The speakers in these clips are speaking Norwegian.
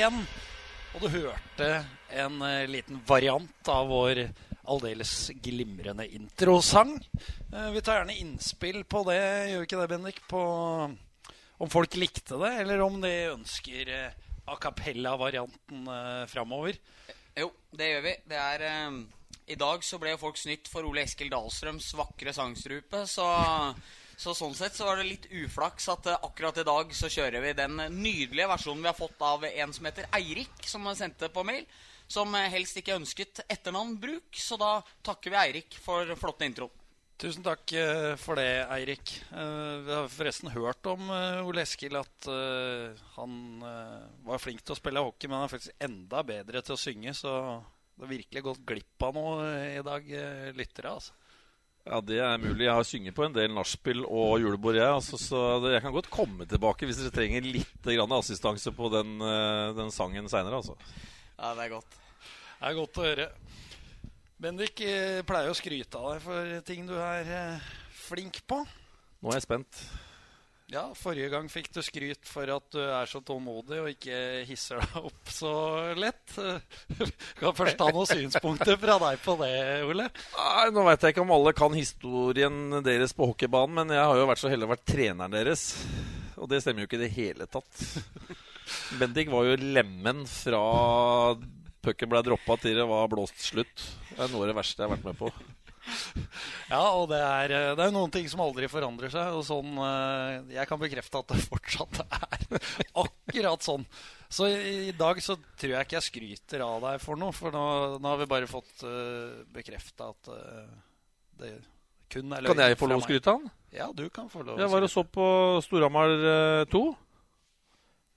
igjen. Og du hørte en uh, liten variant av vår aldeles glimrende introsang. Uh, vi tar gjerne innspill på det, gjør vi ikke det, Bendik? På om folk likte det, eller om de ønsker uh, a cappella-varianten framover. Jo, det gjør vi. Det er I dag så ble folk snytt for Ole Eskil Dahlstrøms vakre sangstrupe, så så sånn sett så var det litt uflaks at uh, akkurat i dag så kjører vi den nydelige versjonen vi har fått av en som heter Eirik, som sendte på mail. Som uh, helst ikke ønsket etternavnbruk, så da takker vi Eirik for flotte intro. Tusen takk uh, for det, Eirik. vi har forresten hørt om Ole Eskil at han var flink til å spille hockey, men han er faktisk enda bedre til å synge, så det har virkelig gått glipp av noe i dag, lyttere. altså. Ja, Det er mulig. Jeg har synget på en del nachspiel og julebord, jeg. Altså, så det, jeg kan godt komme tilbake hvis dere trenger litt grann assistanse på den, eh, den sangen seinere. Altså. Ja, det er godt. Det er godt å høre. Bendik eh, pleier å skryte av deg for ting du er eh, flink på. Nå er jeg spent. Ja, forrige gang fikk du skryt for at du er så tålmodig og ikke hisser deg opp så lett. Kan først ta noen synspunkter fra deg på det, Ole? Nei, Nå veit jeg ikke om alle kan historien deres på hockeybanen, men jeg har jo vært så heldig å være treneren deres. Og det stemmer jo ikke i det hele tatt. Bendik var jo lemmen fra pucken ble droppa til det var blåst slutt. Det er noe av det verste jeg har vært med på. Ja, og det er, eh, det er noen ting som aldri forandrer seg. Og sånn, eh, jeg kan bekrefte at det fortsatt er akkurat sånn. Så i, dag så tror jeg ikke jeg skryter av deg for noe. For nå, nå har vi bare fått uh, eh, bekrefta at uh, det kun er løgn. Kan jeg få lov å skryte av den? Ja, du kan få lov. Jeg var og så på Storhamar 2.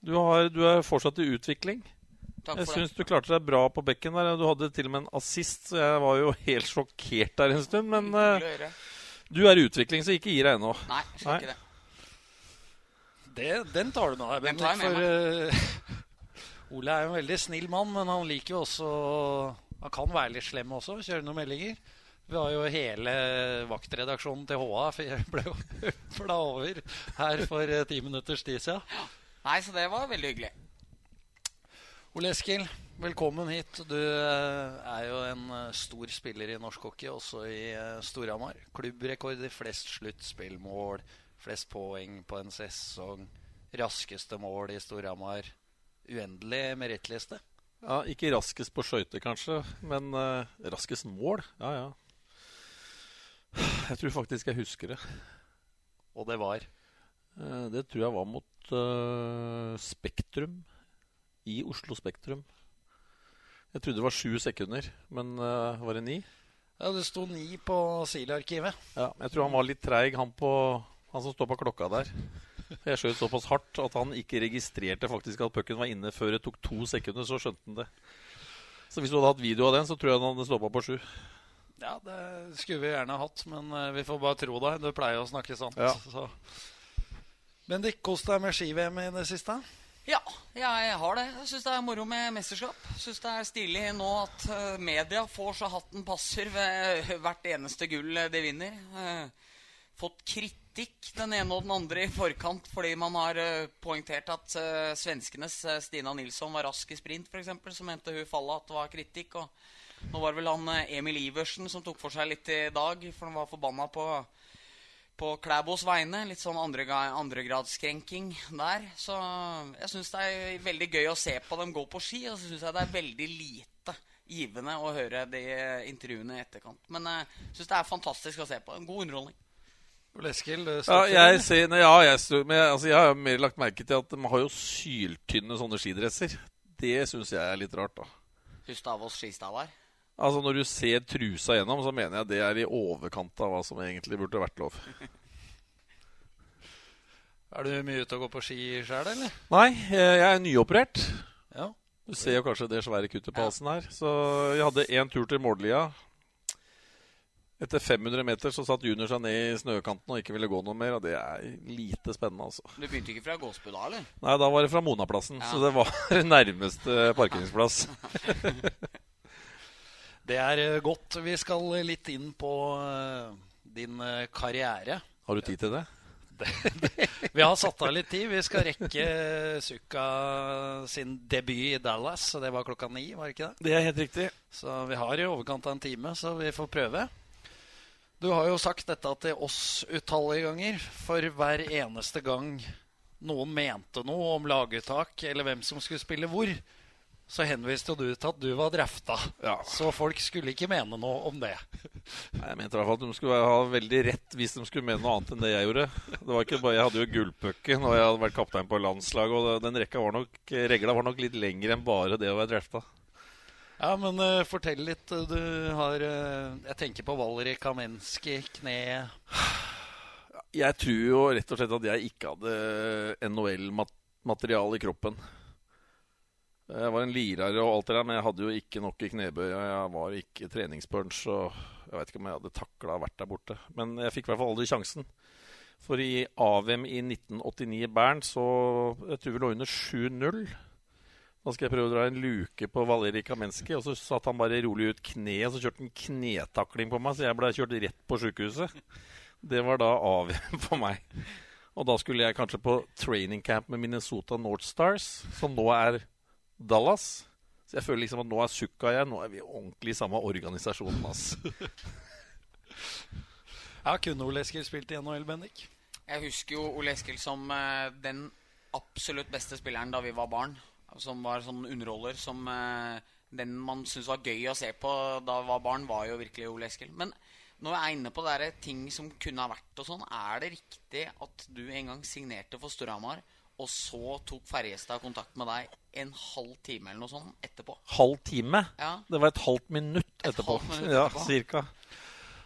Du, har, du er fortsatt i utvikling. Takk jeg syns du klarte deg bra på bekken der. Du hadde til og med en assist, så jeg var jo helt sjokkert der en stund. Men uh, du er i utvikling, så ikke gi deg ennå. Nei, jeg skal ikke det. det. Den tar du med deg, Bendik. For uh, Ole er jo en veldig snill mann, men han liker jo også Han kan være litt slem også, kjøre noen meldinger. Vi har jo hele vaktredaksjonen til HA ble jo over her for eh, ti minutters tid siden. Nei, så det var veldig hyggelig. Ole Eskil, velkommen hit. Du eh, er jo en eh, stor spiller i norsk hockey, også i eh, Storhamar. Klubbrekord i flest sluttspillmål, flest poeng på en sesong. Raskeste mål i Storhamar. Uendelig merittliste. Ja, ikke raskest på skøyter, kanskje, men uh, raskest mål? Ja, ja. Jeg tror faktisk jeg husker det. Og det var? Uh, det tror jeg var mot uh, Spektrum i Oslo Spektrum. Jeg trodde det var sju sekunder, men uh, var det ni? Ja, det sto ni på SIL-arkivet. Ja, jeg tror han var litt treig, han, han, som står på klokka der. Jeg skjøt såpass hardt at han ikke registrerte faktisk at pucken var inne før det tok to sekunder. Så skjønte han det. Så hvis du hadde hatt video av den, så tror jeg han hadde stoppa på sju. Ja, det skulle vi gjerne hatt, men uh, vi får bare tro deg. Du pleier å snakke sant. Ja. Så. Bendik, kos deg med ski-VM i det siste? Ja, jeg har det. Jeg syns det er moro med mesterskap. Syns det er stilig nå at uh, media får så hatten passer ved hvert eneste gull de vinner. Uh, fått kritikk den ene og den andre i forkant fordi man har poengtert at svenskenes Stina Nilsson var rask i sprint, f.eks. Så mente hun fallet at det var kritikk. Og nå var det vel han Emil Iversen som tok for seg litt i dag, for han var forbanna på på Klæbos vegne. Litt sånn andregradskrenking andre der. Så jeg syns det er veldig gøy å se på dem gå på ski. Og så syns jeg det er veldig lite givende å høre de intervjuene i etterkant. Men jeg syns det er fantastisk å se på. En god underholdning. Leskil, ja, jeg, ser, ja, jeg, men, altså, jeg har mer lagt merke til at de har jo syltynne sånne skidresser. Det syns jeg er litt rart, da. Hustavås skistavar? Altså Når du ser trusa gjennom, så mener jeg det er i overkant av hva som egentlig burde vært lov. er du mye ute og går på ski sjøl, eller? Nei, jeg er nyoperert. Ja. Du ser jo kanskje det svære kuttet på halsen her. Så jeg hadde én tur til Mårlia. Etter 500 meter så satt junior seg ned i snøkanten og ikke ville gå noe mer. Og det er lite spennende, altså. Du begynte ikke fra Gåsbu da, eller? Nei, da var det fra Monaplassen. Ja. Så det var nærmeste parkeringsplass. Det er eh, godt. Vi skal litt inn på eh, din eh, karriere. Har du tid til det? vi har satt av litt tid. Vi skal rekke Sukka sin debut i Dallas. Det var klokka ni, var det ikke det? Det er helt riktig. Så vi har i overkant av en time, så vi får prøve. Du har jo sagt dette til oss utallige ganger. For hver eneste gang noen mente noe om laguttak eller hvem som skulle spille hvor, så henviste du til at du var drafta. Ja. Så folk skulle ikke mene noe om det. Nei, jeg mente i hvert fall at de skulle ha veldig rett hvis de skulle mene noe annet enn det jeg gjorde. Det var ikke bare, Jeg hadde jo gullpucken og jeg hadde vært kaptein på landslaget, og den rekka var nok, regla var nok litt lengre enn bare det å være drafta. Ja, men uh, fortell litt. Du har uh, Jeg tenker på Valeri Kamenski, kneet. Jeg tror jo rett og slett at jeg ikke hadde NHL-materiale i kroppen. Jeg var en lirer og alt det der, men jeg hadde jo ikke nok i knebøy. Jeg var ikke treningspunch, og jeg vet ikke om jeg hadde takla vært der borte. Men jeg fikk i hvert fall aldri sjansen. For i AVM i 1989 i Bern så jeg tror vi lå under 7-0. Da skal jeg prøve å dra en luke på Valeri Kamenski, og så satt han bare rolig ut kneet, og så kjørte han knetakling på meg, så jeg ble kjørt rett på sjukehuset. Det var da AVM for meg. Og da skulle jeg kanskje på training camp med Minnesota North Stars, som nå er Dallas. Så jeg føler liksom at nå er Sukka jeg. Nå er vi ordentlig i samme organisasjonen. ass. ja, kunne Ole Eskil spilt i NHL, Bendik? Jeg husker jo Ole Eskil som eh, den absolutt beste spilleren da vi var barn. Som var sånn underholder. Som eh, den man syntes var gøy å se på da vi var barn, var jo virkelig Ole Eskil. Men når jeg er inne på det ting som kunne ha vært og sånn, er det riktig at du en gang signerte for Storhamar, og så tok Ferjestad kontakt med deg en halv time eller noe sånt etterpå. Halv time? Ja. Det var et halvt minutt etterpå. Et halvt minutt etterpå. Ja, cirka.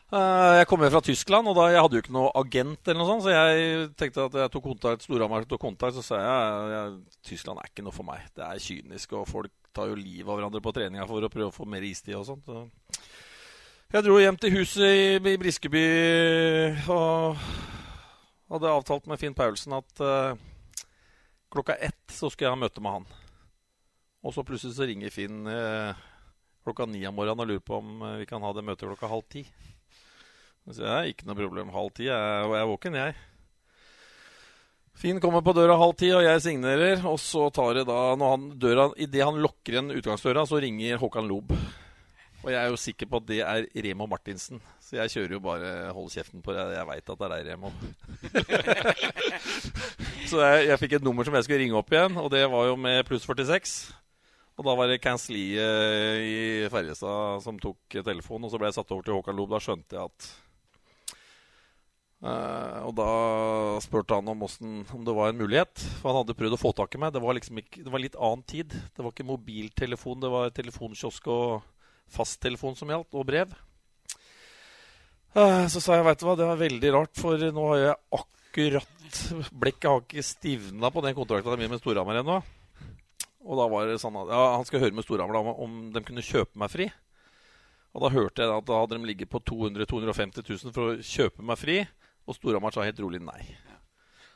Uh, jeg kom jo fra Tyskland, og da, jeg hadde jo ikke noe agent, eller noe sånt, så jeg tenkte at jeg tok kontakt, Storhamar tok kontakt, så sa jeg, at Tyskland er ikke noe for meg. Det er kynisk, og folk tar jo livet av hverandre på treninga for å prøve å få mer istid og sånt. Så. Jeg dro hjem til huset i, i Briskeby og hadde avtalt med Finn Paulsen at uh, klokka ett så skal jeg ha møte med han. Og så plutselig så ringer Finn eh, klokka ni om morgenen og lurer på om eh, vi kan ha det møtet klokka halv ti. Så jeg har ikke noe problem. Halv ti, jeg, jeg er våken, jeg. Finn kommer på døra halv ti, og jeg signerer. Og så tar det da når han døra, Idet han lukker igjen utgangsdøra, så ringer Håkan Lob. Og jeg er jo sikker på at det er Remo Martinsen. Så jeg kjører jo bare 'hold kjeften' på det. Jeg veit at det er deg, Remo. så jeg, jeg, fikk et nummer som jeg skulle ringe opp igjen, og det var jo med pluss 46. Og da var det Canceliet i Ferjestad som tok telefonen, og så ble jeg satt over til Håkan Loob. Da skjønte jeg at Uh, og da spurte han om, hvordan, om, det var en mulighet. For han hadde prøvd å få tak i meg. Det var, liksom ikke, det var litt annen tid. Det var ikke mobiltelefon, det var telefonkiosk og fasttelefon som gjaldt, og brev. Uh, så sa jeg, veit du hva, det var veldig rart, for nå har jeg akkurat Blekket har ikke stivna på den kontrakten min med Storhamar ennå. Og da var det sånn at ja, han skal høre med Storhamar om, om de kunne kjøpe meg fri. Og da hørte jeg at da hadde de ligget på 200 250 000 for å kjøpe meg fri. Og Storhamar sa helt rolig nei.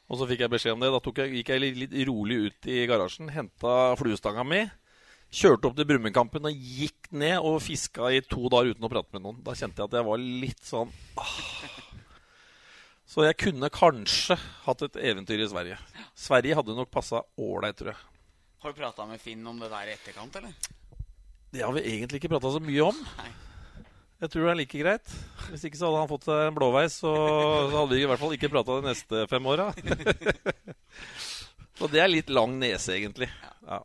Og så fikk jeg beskjed om det. Da jeg, gikk jeg litt, litt, rolig ut i garasjen, henta fluestanga mi. Kjørte opp til Brumundkampen og gikk ned og fiska i to dager uten å prate med noen. Da kjente jeg at jeg var litt sånn ah. Så jeg kunne kanskje hatt et eventyr i Sverige. Sverige hadde nok passa ålreit, tror jeg. Har du prata med Finn om det der i etterkant, eller? Det har vi egentlig ikke prata så mye om. Nei. Jeg tror det er like greit. Hvis ikke så hadde han fått seg en blåveis, så, så hadde vi i hvert fall ikke prata de neste fem åra. så det er litt lang nese, egentlig. Ja.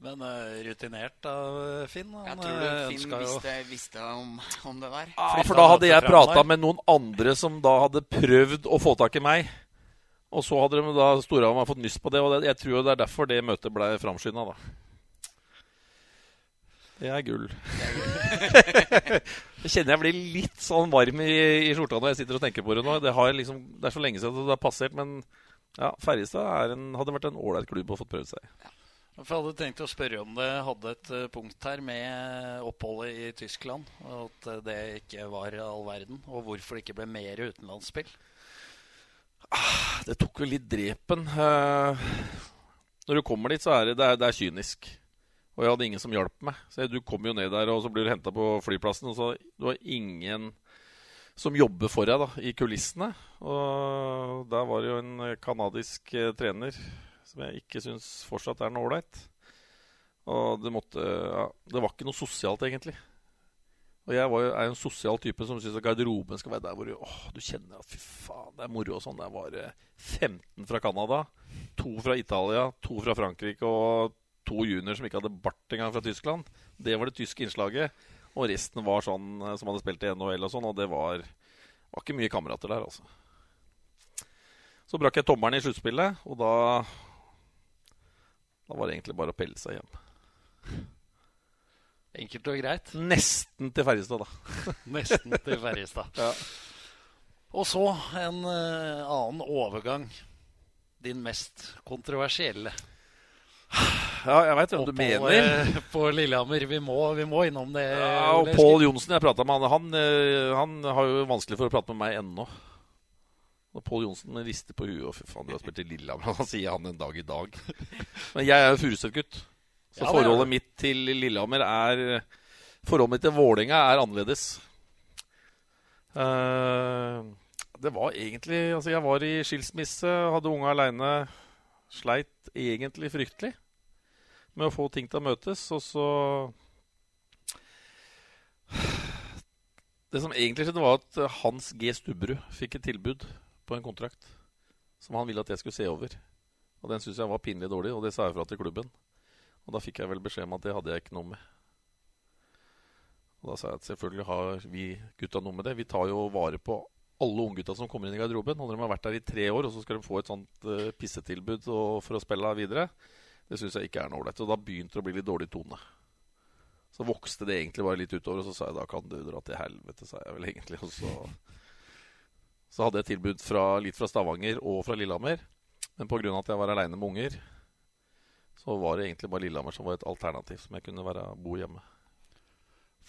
Men uh, rutinert av Finn? Han, jeg tror du eh, Finn visste, visste om, om, det der. Ja, for da hadde jeg prata med noen andre som da hadde prøvd å få tak i meg. Og så hadde de da Storhamar fått nyss på det, og det, jeg tror det er derfor det møtet ble framskynda, da. Det er gull. Det kjenner jeg blir litt sånn varm i, i, skjorta når jeg sitter og tenker på det nå. Det, liksom, det er så lenge siden det har passert, men ja, Ferjestad hadde vært en ålreit klubb å få prøvd seg i. For jeg hadde tenkt å spørre om det hadde et uh, punkt her med oppholdet i Tyskland. Og at uh, det ikke var all verden. Og hvorfor det ikke ble mer utenlandsspill. Ah, det tok jo litt drepen. Når du kommer dit, så er det, det, er, det er kynisk. Og jeg hadde ingen som hjalp meg. Så Du kom jo ned der, og så blir du henta på flyplassen. Og så du har ingen som jobber for deg da, i kulissene. Og der var det jo en canadisk eh, trener som jeg ikke syns fortsatt er noe ålreit. Og det måtte ja, Det var ikke noe sosialt, egentlig. Og jeg var er jo en sosial type som syns garderoben skal være der hvor du, åh, du kjenner at fy faen, det er moro og sånn. Jeg var det 15 fra Canada, to fra Italia, to fra Frankrike og to junior som ikke hadde bart engang fra Tyskland. Det var det tyske innslaget. Og resten var sånn eh, som hadde spilt i NHL og sånn, og det var, var ikke mye kamerater der, altså. Så brakk jeg tommelen i sluttspillet, og da Da var det egentlig bare å pelle seg hjem. Enkelt og greit. Nesten til Ferjestad, da. Nesten til Ferjestad. ja. Og så en uh, annen overgang. Din mest kontroversielle. Ja, jeg veit hvem du mener. Uh, på Lillehammer. Vi må, vi må innom det. Ja, og Pål Johnsen jeg prata med, han, han, eh, han, har jo vanskelig for å prate med meg ennå. Og Pål Johnsen rister på huet. Og fy faen, du har spilt i Lillehammer. Han sier han en dag i dag. Men jeg er jo Furuset-gutt. Så ja, forholdet mitt til Lillehammer er Forholdet mitt til Vålerenga er annerledes. Uh, det var egentlig Altså, jeg var i skilsmisse, hadde unge aleine. Sleit egentlig fryktelig med å få ting til å møtes, og så Det som egentlig skjedde, var at Hans G. Stubberud fikk et tilbud på en kontrakt som han ville at jeg skulle se over. Og den syntes jeg var pinlig dårlig, og det sa jeg fra til klubben. Og da fikk jeg vel beskjed om at det hadde jeg ikke noe med. Og da sa jeg at selvfølgelig har vi gutta noe med det. Vi tar jo vare på alle unggutta som kommer inn i garderoben. Og når de har vært der i tre år, og så skal de få et sånt uh, pissetilbud for å spille videre, det syns jeg ikke er noe ålreit. Og da begynte det å bli litt dårlig tone. Så vokste det egentlig bare litt utover, og så sa jeg da kan du dra til helvete, sa jeg vel egentlig. Og så, så hadde jeg tilbud fra, litt fra Stavanger og fra Lillehammer. Men pga. at jeg var aleine med unger, så var det egentlig bare Lillehammer som var et alternativ som jeg kunne være, bo hjemme.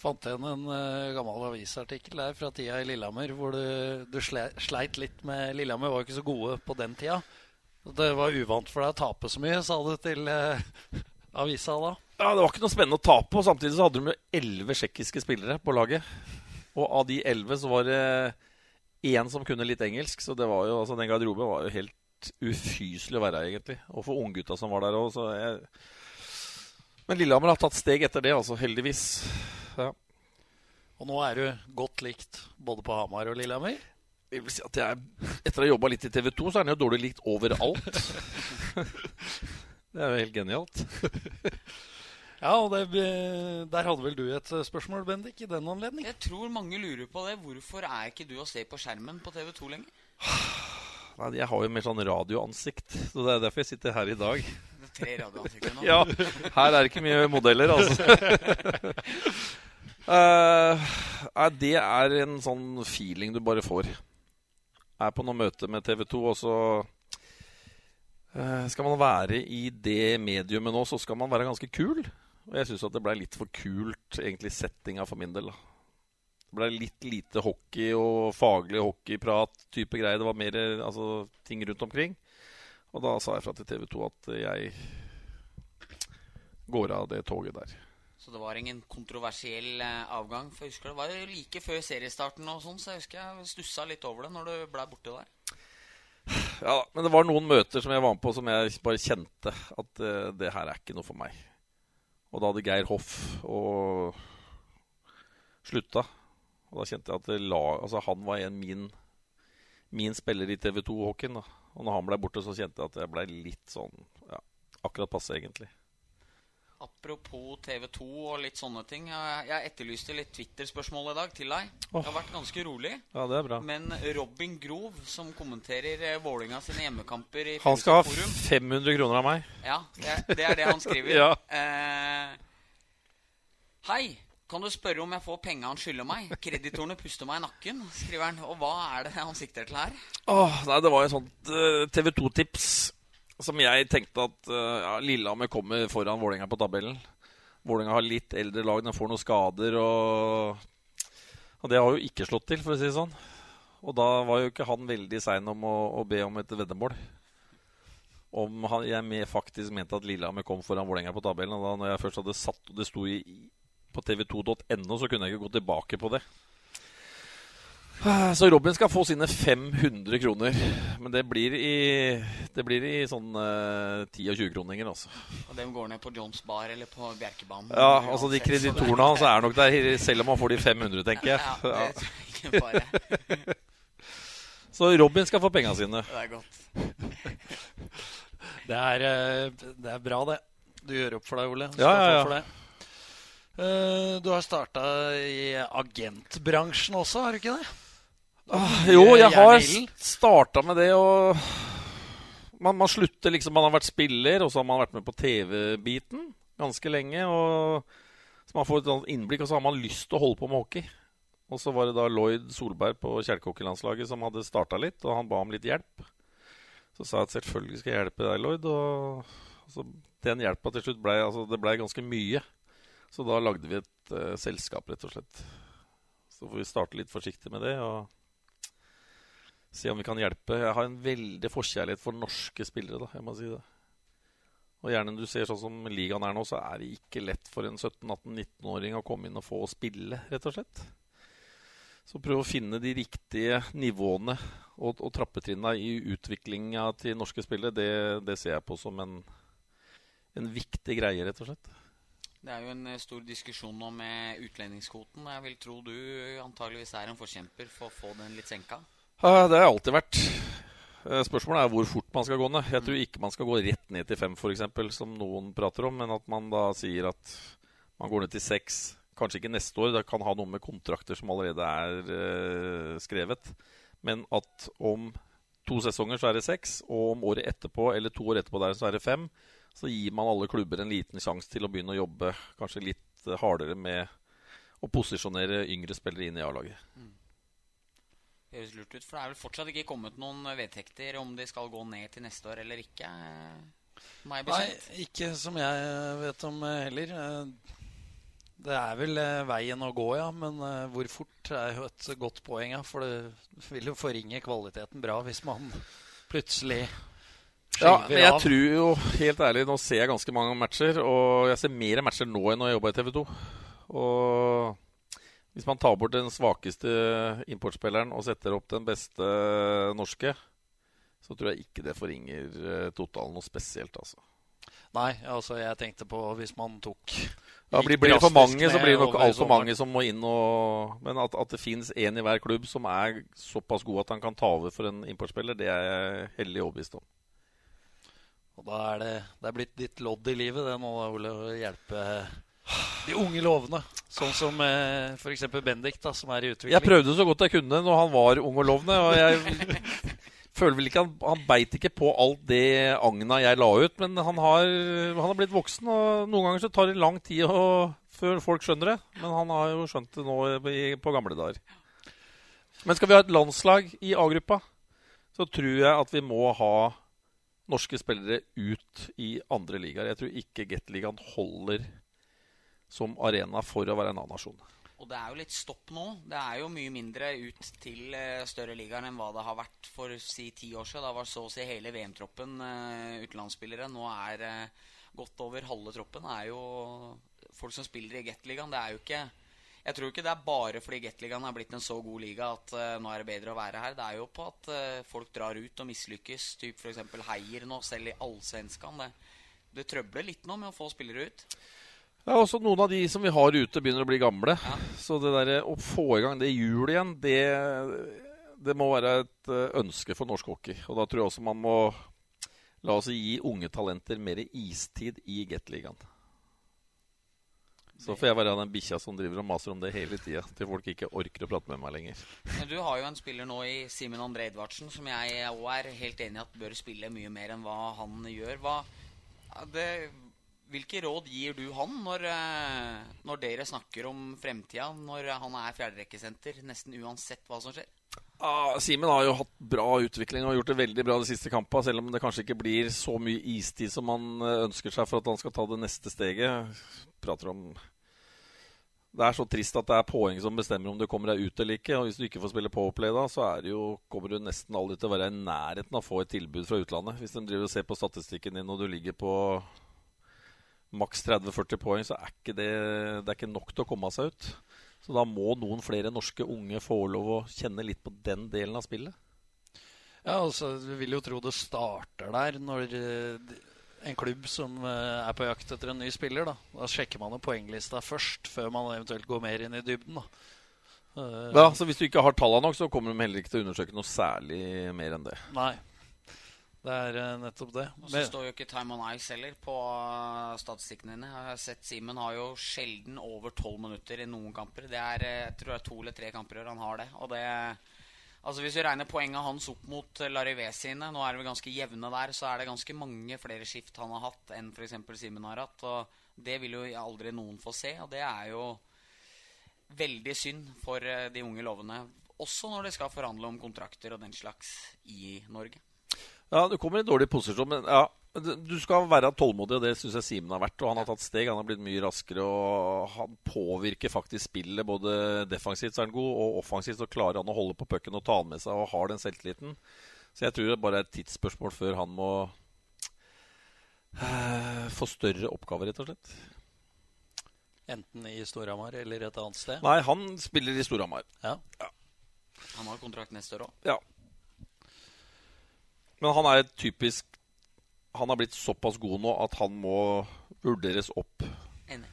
Fant igjen en uh, gammel avisartikkel der fra tida i Lillehammer hvor du, du sleit litt med Lillehammer var jo ikke så gode på den tida. Det var uvant for deg å tape så mye, sa du til uh, avisa da? Ja, Det var ikke noe spennende å tape. Og samtidig så hadde de elleve tsjekkiske spillere på laget. Og av de elleve så var det én som kunne litt engelsk. Så det var jo, altså den garderoben var jo helt ufyselig å være her, egentlig. Og for unggutta som var der òg, så jeg Men Lillehammer har tatt steg etter det, altså. Heldigvis. Ja. Og nå er du godt likt både på Hamar og Lillehammer? Jeg vil si at jeg, Etter å ha jobba litt i TV 2, så er den jo dårlig likt overalt. det er jo helt genialt. Ja, og det, Der hadde vel du et spørsmål, Bendik, i den anledning? Jeg tror mange lurer på det. Hvorfor er ikke du å se på skjermen på TV 2 lenger? Nei, Jeg har jo mer sånn radioansikt, så det er derfor jeg sitter her i dag. Det er tre radioansikter nå? ja. Her er det ikke mye modeller, altså. uh, det er en sånn feeling du bare får. Jeg Er på noe møte med TV 2, og så uh, skal man være i det mediumet nå, så skal man være ganske kul. Og jeg syns det ble litt for kult, egentlig, settinga for min del. da det ble litt lite hockey og faglig hockeyprat type greier. Det var mer altså, ting rundt omkring. Og da sa jeg fra til TV 2 at jeg går av det toget der. Så det var ingen kontroversiell eh, avgang? For jeg husker Det var jo like før seriestarten, og sånn, så jeg husker jeg stussa litt over det når du ble borte der. Ja, men det var noen møter som jeg var med på som jeg bare kjente at uh, det her er ikke noe for meg. Og da hadde Geir Hoff og slutta. Og da kjente jeg at la, altså han var en min, min spiller i TV 2-hockeyen. Og når han ble borte, så kjente jeg at jeg ble litt sånn ja, akkurat passe, egentlig. Apropos TV 2 og litt sånne ting. Jeg etterlyste litt Twitter-spørsmål i dag til deg. Oh. Jeg har vært ganske rolig. Ja, det er bra. Men Robin Grov, som kommenterer eh, Vålinga sine hjemmekamper i Han skal ha 500 kroner av meg. Ja, det er det, han skriver. ja. eh, Hei. Kan du spørre om jeg får penga han skylder meg? Kreditorene puster meg i nakken, skriver han. Og hva er det han sikter til her? Åh, nei, Det var et sånt uh, eh, TV 2-tips som jeg tenkte at uh, ja, Lillehammer kommer foran Vålerenga på tabellen. Vålerenga har litt eldre lag, den får noen skader. Og, og det har jo ikke slått til, for å si det sånn. Og da var jo ikke han veldig sein om å, å, be om et veddemål. Om han, jeg faktisk mente at Lillehammer kom foran Vålerenga på tabellen. Og da når jeg først hadde satt, og det sto i på tv2.no, så kunne jeg ikke gå tilbake på det. Så Robin skal få sine 500 kroner. Men det blir i, det blir i sånn uh, 10- og 20-kroninger. Altså. Og dem går ned på Johns Bar eller på Bjerkebanen? Ja, altså de kreditorene hans er nok der, selv om han får de 500, tenker jeg. Ja, det tror jeg ikke bare. Så Robin skal få penga sine. Det er godt. det, er, eh, det er bra, det. Du gjør opp for deg, Ole. ja, ja, ja. Uh, du har starta i agentbransjen også, har du ikke det? Ah, jo, jeg har starta med det, og man, man, slutter liksom Man har vært spiller, og så har man vært med på TV-biten ganske lenge. Og så man får et innblikk, og så har man lyst til å holde på med hockey. Og så var det da Lloyd Solberg på kjelkehockeylandslaget som hadde starta litt, og han ba om litt hjelp. Så sa jeg at selvfølgelig skal jeg hjelpe deg, Lloyd. Og så den hjelpa til slutt blei altså, det ble ganske mye. Så da lagde vi et uh, selskap, rett og slett. Så får vi starte litt forsiktig med det. og se om vi kan hjelpe. Jeg har en veldig forkjærlighet for norske spillere. da, jeg må si det. Og gjerne når du ser sånn som ligaen er nå, så er det ikke lett for en 17-18-19-åring å komme inn og få spille, rett og slett. Så prøv å finne de riktige nivåene og, og trappetrinna i utviklinga til norske spillere. Det, det, ser jeg på som en, en viktig greie, rett og slett. Det er jo en eh, stor diskusjon nå med utlendingskvoten. Jeg vil tro du antageligvis er en forkjemper for å få den litt senka? Det har jeg alltid vært. Eh, spørsmålet er hvor fort man skal gå ned. Jeg tror ikke man skal gå rett ned til fem, f.eks., som noen prater om, men at man da sier at man går ned til seks. Kanskje ikke neste år, det kan ha noe med kontrakter som allerede er uh, skrevet. Men at om to sesonger så er det seks, og om året etterpå eller to år etterpå der så er det fem. Så gir man alle klubber en liten sjanse til å begynne å jobbe kanskje litt hardere med å posisjonere yngre spillere inn i A-laget. Høres lurt ut. For det er vel fortsatt ikke kommet noen vedtekter om de skal gå ned til neste år eller ikke? Nei, ikke som jeg vet om eh, heller. Eh, det er vel eh, veien å gå, ja. Men hvor fort er jo et godt poeng. Ja, for det vil jo forringe kvaliteten bra hvis man plutselig ja, men jeg tror jo, helt ærlig, nå ser jeg ganske mange matcher. Og jeg ser mer matcher nå enn når jeg jobba i TV 2. Og hvis man tar bort den svakeste importspilleren og setter opp den beste norske, så tror jeg ikke det forringer eh, totalen noe spesielt, altså. Nei, altså jeg tenkte på hvis man tok ja, blir, blir det for mange, så blir det nok altfor mange som må inn og Men at, at det finnes én i hver klubb som er såpass god at han kan ta over for en importspiller, det er jeg hellig overbevist om. Og da er det, det er blitt ditt lodd i livet, det nå, Ole, å hjelpe de unge lovende. Sånn som eh, f.eks. Bendik, da, som er i utvikling. Jeg prøvde så godt jeg kunne når han var ung og lovende. Og jeg føler vel ikke Han, han beit ikke på alt det agna jeg la ut. Men han har, han har blitt voksen, og noen ganger så tar det lang tid å, før folk skjønner det. Men han har jo skjønt det nå i, på gamle dager. Men skal vi ha et landslag i A-gruppa, så tror jeg at vi må ha norske spillere ut i andre ligaer. Jeg tror ikke Gateligaen holder som arena for å være en annen nasjon. Og det er jo litt stopp nå. Det er jo mye mindre ut til uh, større ligaer enn hva det har vært for si ti år siden. Da var så å si hele VM-troppen uh, utenlandsspillere. Nå er uh, godt over halve troppen er jo folk som spiller i Gateligaen. Det er jo ikke jeg tror ikke det er bare fordi Gateligaen er blitt en så god liga at nå er det bedre å være her. Det er jo på at folk drar ut og mislykkes. Typ f.eks. Heier nå, selv i allsvenskan. Det, det trøbler litt nå med å få spillere ut. Ja, også Noen av de som vi har ute, begynner å bli gamle. Ja. Så det der, å få i gang det hjulet igjen, det, det, må være et eh, ønske for norsk hockey. Og da tror jeg også man må la oss gi unge talenter mer istid i Gateligaen. Så får jeg være den bikkja som driver og maser om det hele tida, til folk ikke orker å prate med meg lenger. Du har jo en spiller nå i Simen André Edvardsen som jeg òg er helt enig i at bør spille mye mer enn hva han gjør. Hva, det hvilke råd gir du han når, eh, når dere snakker om fremtida, når han er fjerderekkesenter, nesten uansett hva som skjer? Ah, Simen har jo hatt bra utvikling og gjort det veldig bra de siste kampene, selv om det kanskje ikke blir så mye istid som man eh, ønsker seg for at han skal ta det neste steget. Prater om det er så trist at det er poeng som bestemmer om du kommer deg ut eller ikke. Og hvis du ikke får spille powerplay da, så jo, kommer du nesten aldri til å være i nærheten av å få et tilbud fra utlandet. Hvis de driver og ser på statistikken din og du ligger på maks 30-40 poeng, så er ikke det, det er ikke nok til å komme seg ut. Så da må noen flere norske unge få lov å kjenne litt på den delen av spillet. Ja, altså, Vi vil jo tro det starter der når uh, en klubb som uh, er på jakt etter en ny spiller. Da Da sjekker man jo poenglista først, før man eventuelt går mer inn i dybden. da uh, Ja, Så hvis du ikke har tallene nok, så kommer de heller ikke til å undersøke noe særlig mer enn det? Nei. Det er uh, nettopp det. Og så står jo ikke Time on Ice heller på uh, statistikkene dine. Jeg har sett Simen har jo sjelden over tolv minutter i noen kamper. Det er, uh, jeg tror det er to eller tre kamper han har det. Og det Altså Hvis vi regner poengene hans opp mot Larivé sine, nå er vi ganske jevne der, så er det ganske mange flere skift han har hatt enn f.eks. Simen har hatt. Og det vil jo aldri noen få se, og det er jo veldig synd for de unge lovene. Også når de skal forhandle om kontrakter og den slags i Norge. Ja, du kommer i dårlig posisjon, men ja, du skal være tålmodig, og det syns jeg Simen har vært. Og han har tatt steg, han har blitt mye raskere, og han påvirker faktisk spillet. Både defensivt så er han god, og offensivt så klarer han å holde på pucken og ta den med seg og har den selvtilliten. Så jeg tror det bare er et tidsspørsmål før han må uh, få større oppgaver, rett og slett. Enten i Storhamar eller et annet sted? Nei, han spiller i Storhamar. Ja. ja. Han har kontrakt neste år òg. Ja. Men han er typisk Han har blitt såpass god nå at han må vurderes opp. Enig.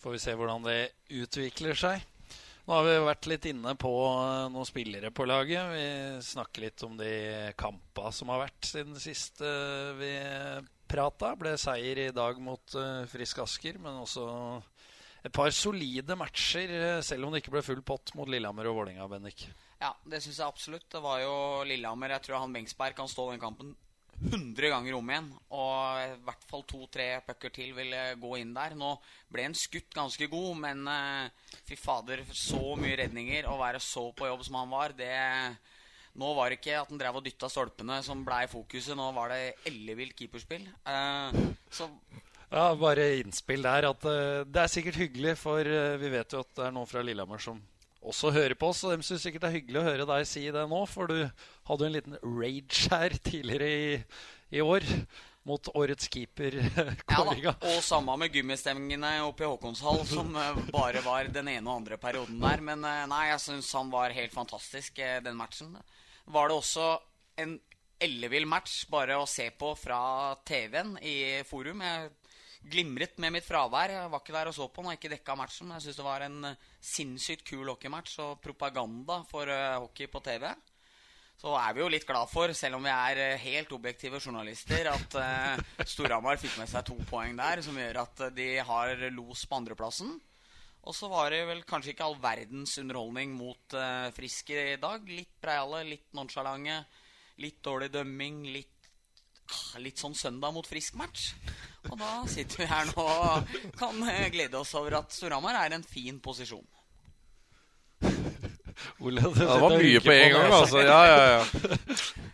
Får vi se hvordan det utvikler seg. Nå har vi vært litt inne på eh, noen spillere på laget. Vi snakker litt om de kampa som har vært siden sist vi prata. Ble seier i dag mot uh, Frisk Asker, men også et par solide matcher, eh, selv om det ikke ble full pott mot Lillehammer og Vålerenga, Bendik. Ja, det syns jeg absolutt. Det var jo Lillehammer. Jeg tror han Bengsberg kan stå den kampen 100 ganger om igjen. Og i hvert fall to-tre pucker til vil gå inn der. Nå ble en skutt ganske god, men uh, fy fader, så mye redninger. Å være så på jobb som han var, det Nå var det ikke at han drev og dytta stolpene som blei fokuset. Nå var det ellevilt keeperspill. Uh, så ja, Bare innspill der at uh, det er sikkert hyggelig, for vi vet jo at det er noen fra Lillehammer som også hører på oss. Og de syns sikkert det er hyggelig å høre deg si det nå, for du hadde jo en liten rage her tidligere i, i år. Mot årets Keeper-kollega. Ja, og samme med gummistemmingene oppe i Håkonshall, som eh, bare var den ene og andre perioden der. Men eh, nei, jeg syns han var helt fantastisk, eh, den matchen. Var det også en ellevill match bare å se på fra TV-en i forum. Jeg glimret med mitt fravær. Jeg var ikke der og så på den, og ikke dekka matchen. Men jeg syns det var en eh, sinnssykt kul hockeymatch og propaganda for uh, hockey på TV. Så er vi jo litt glad for, selv om vi er uh, helt objektive journalister, at uh, Storhamar fikk med seg to poeng der, som gjør at de har los på andreplassen. Og så var det vel kanskje ikke all verdens underholdning mot Friske i dag. Litt breiale, litt nonsjalante, litt dårlig dømming, litt litt sånn søndag mot frisk match. Og da sitter vi her nå og kan eh, glede oss over at Storhamar er en fin posisjon. Ole, det, ja, det var mye på en gang, altså. Ja, ja, ja.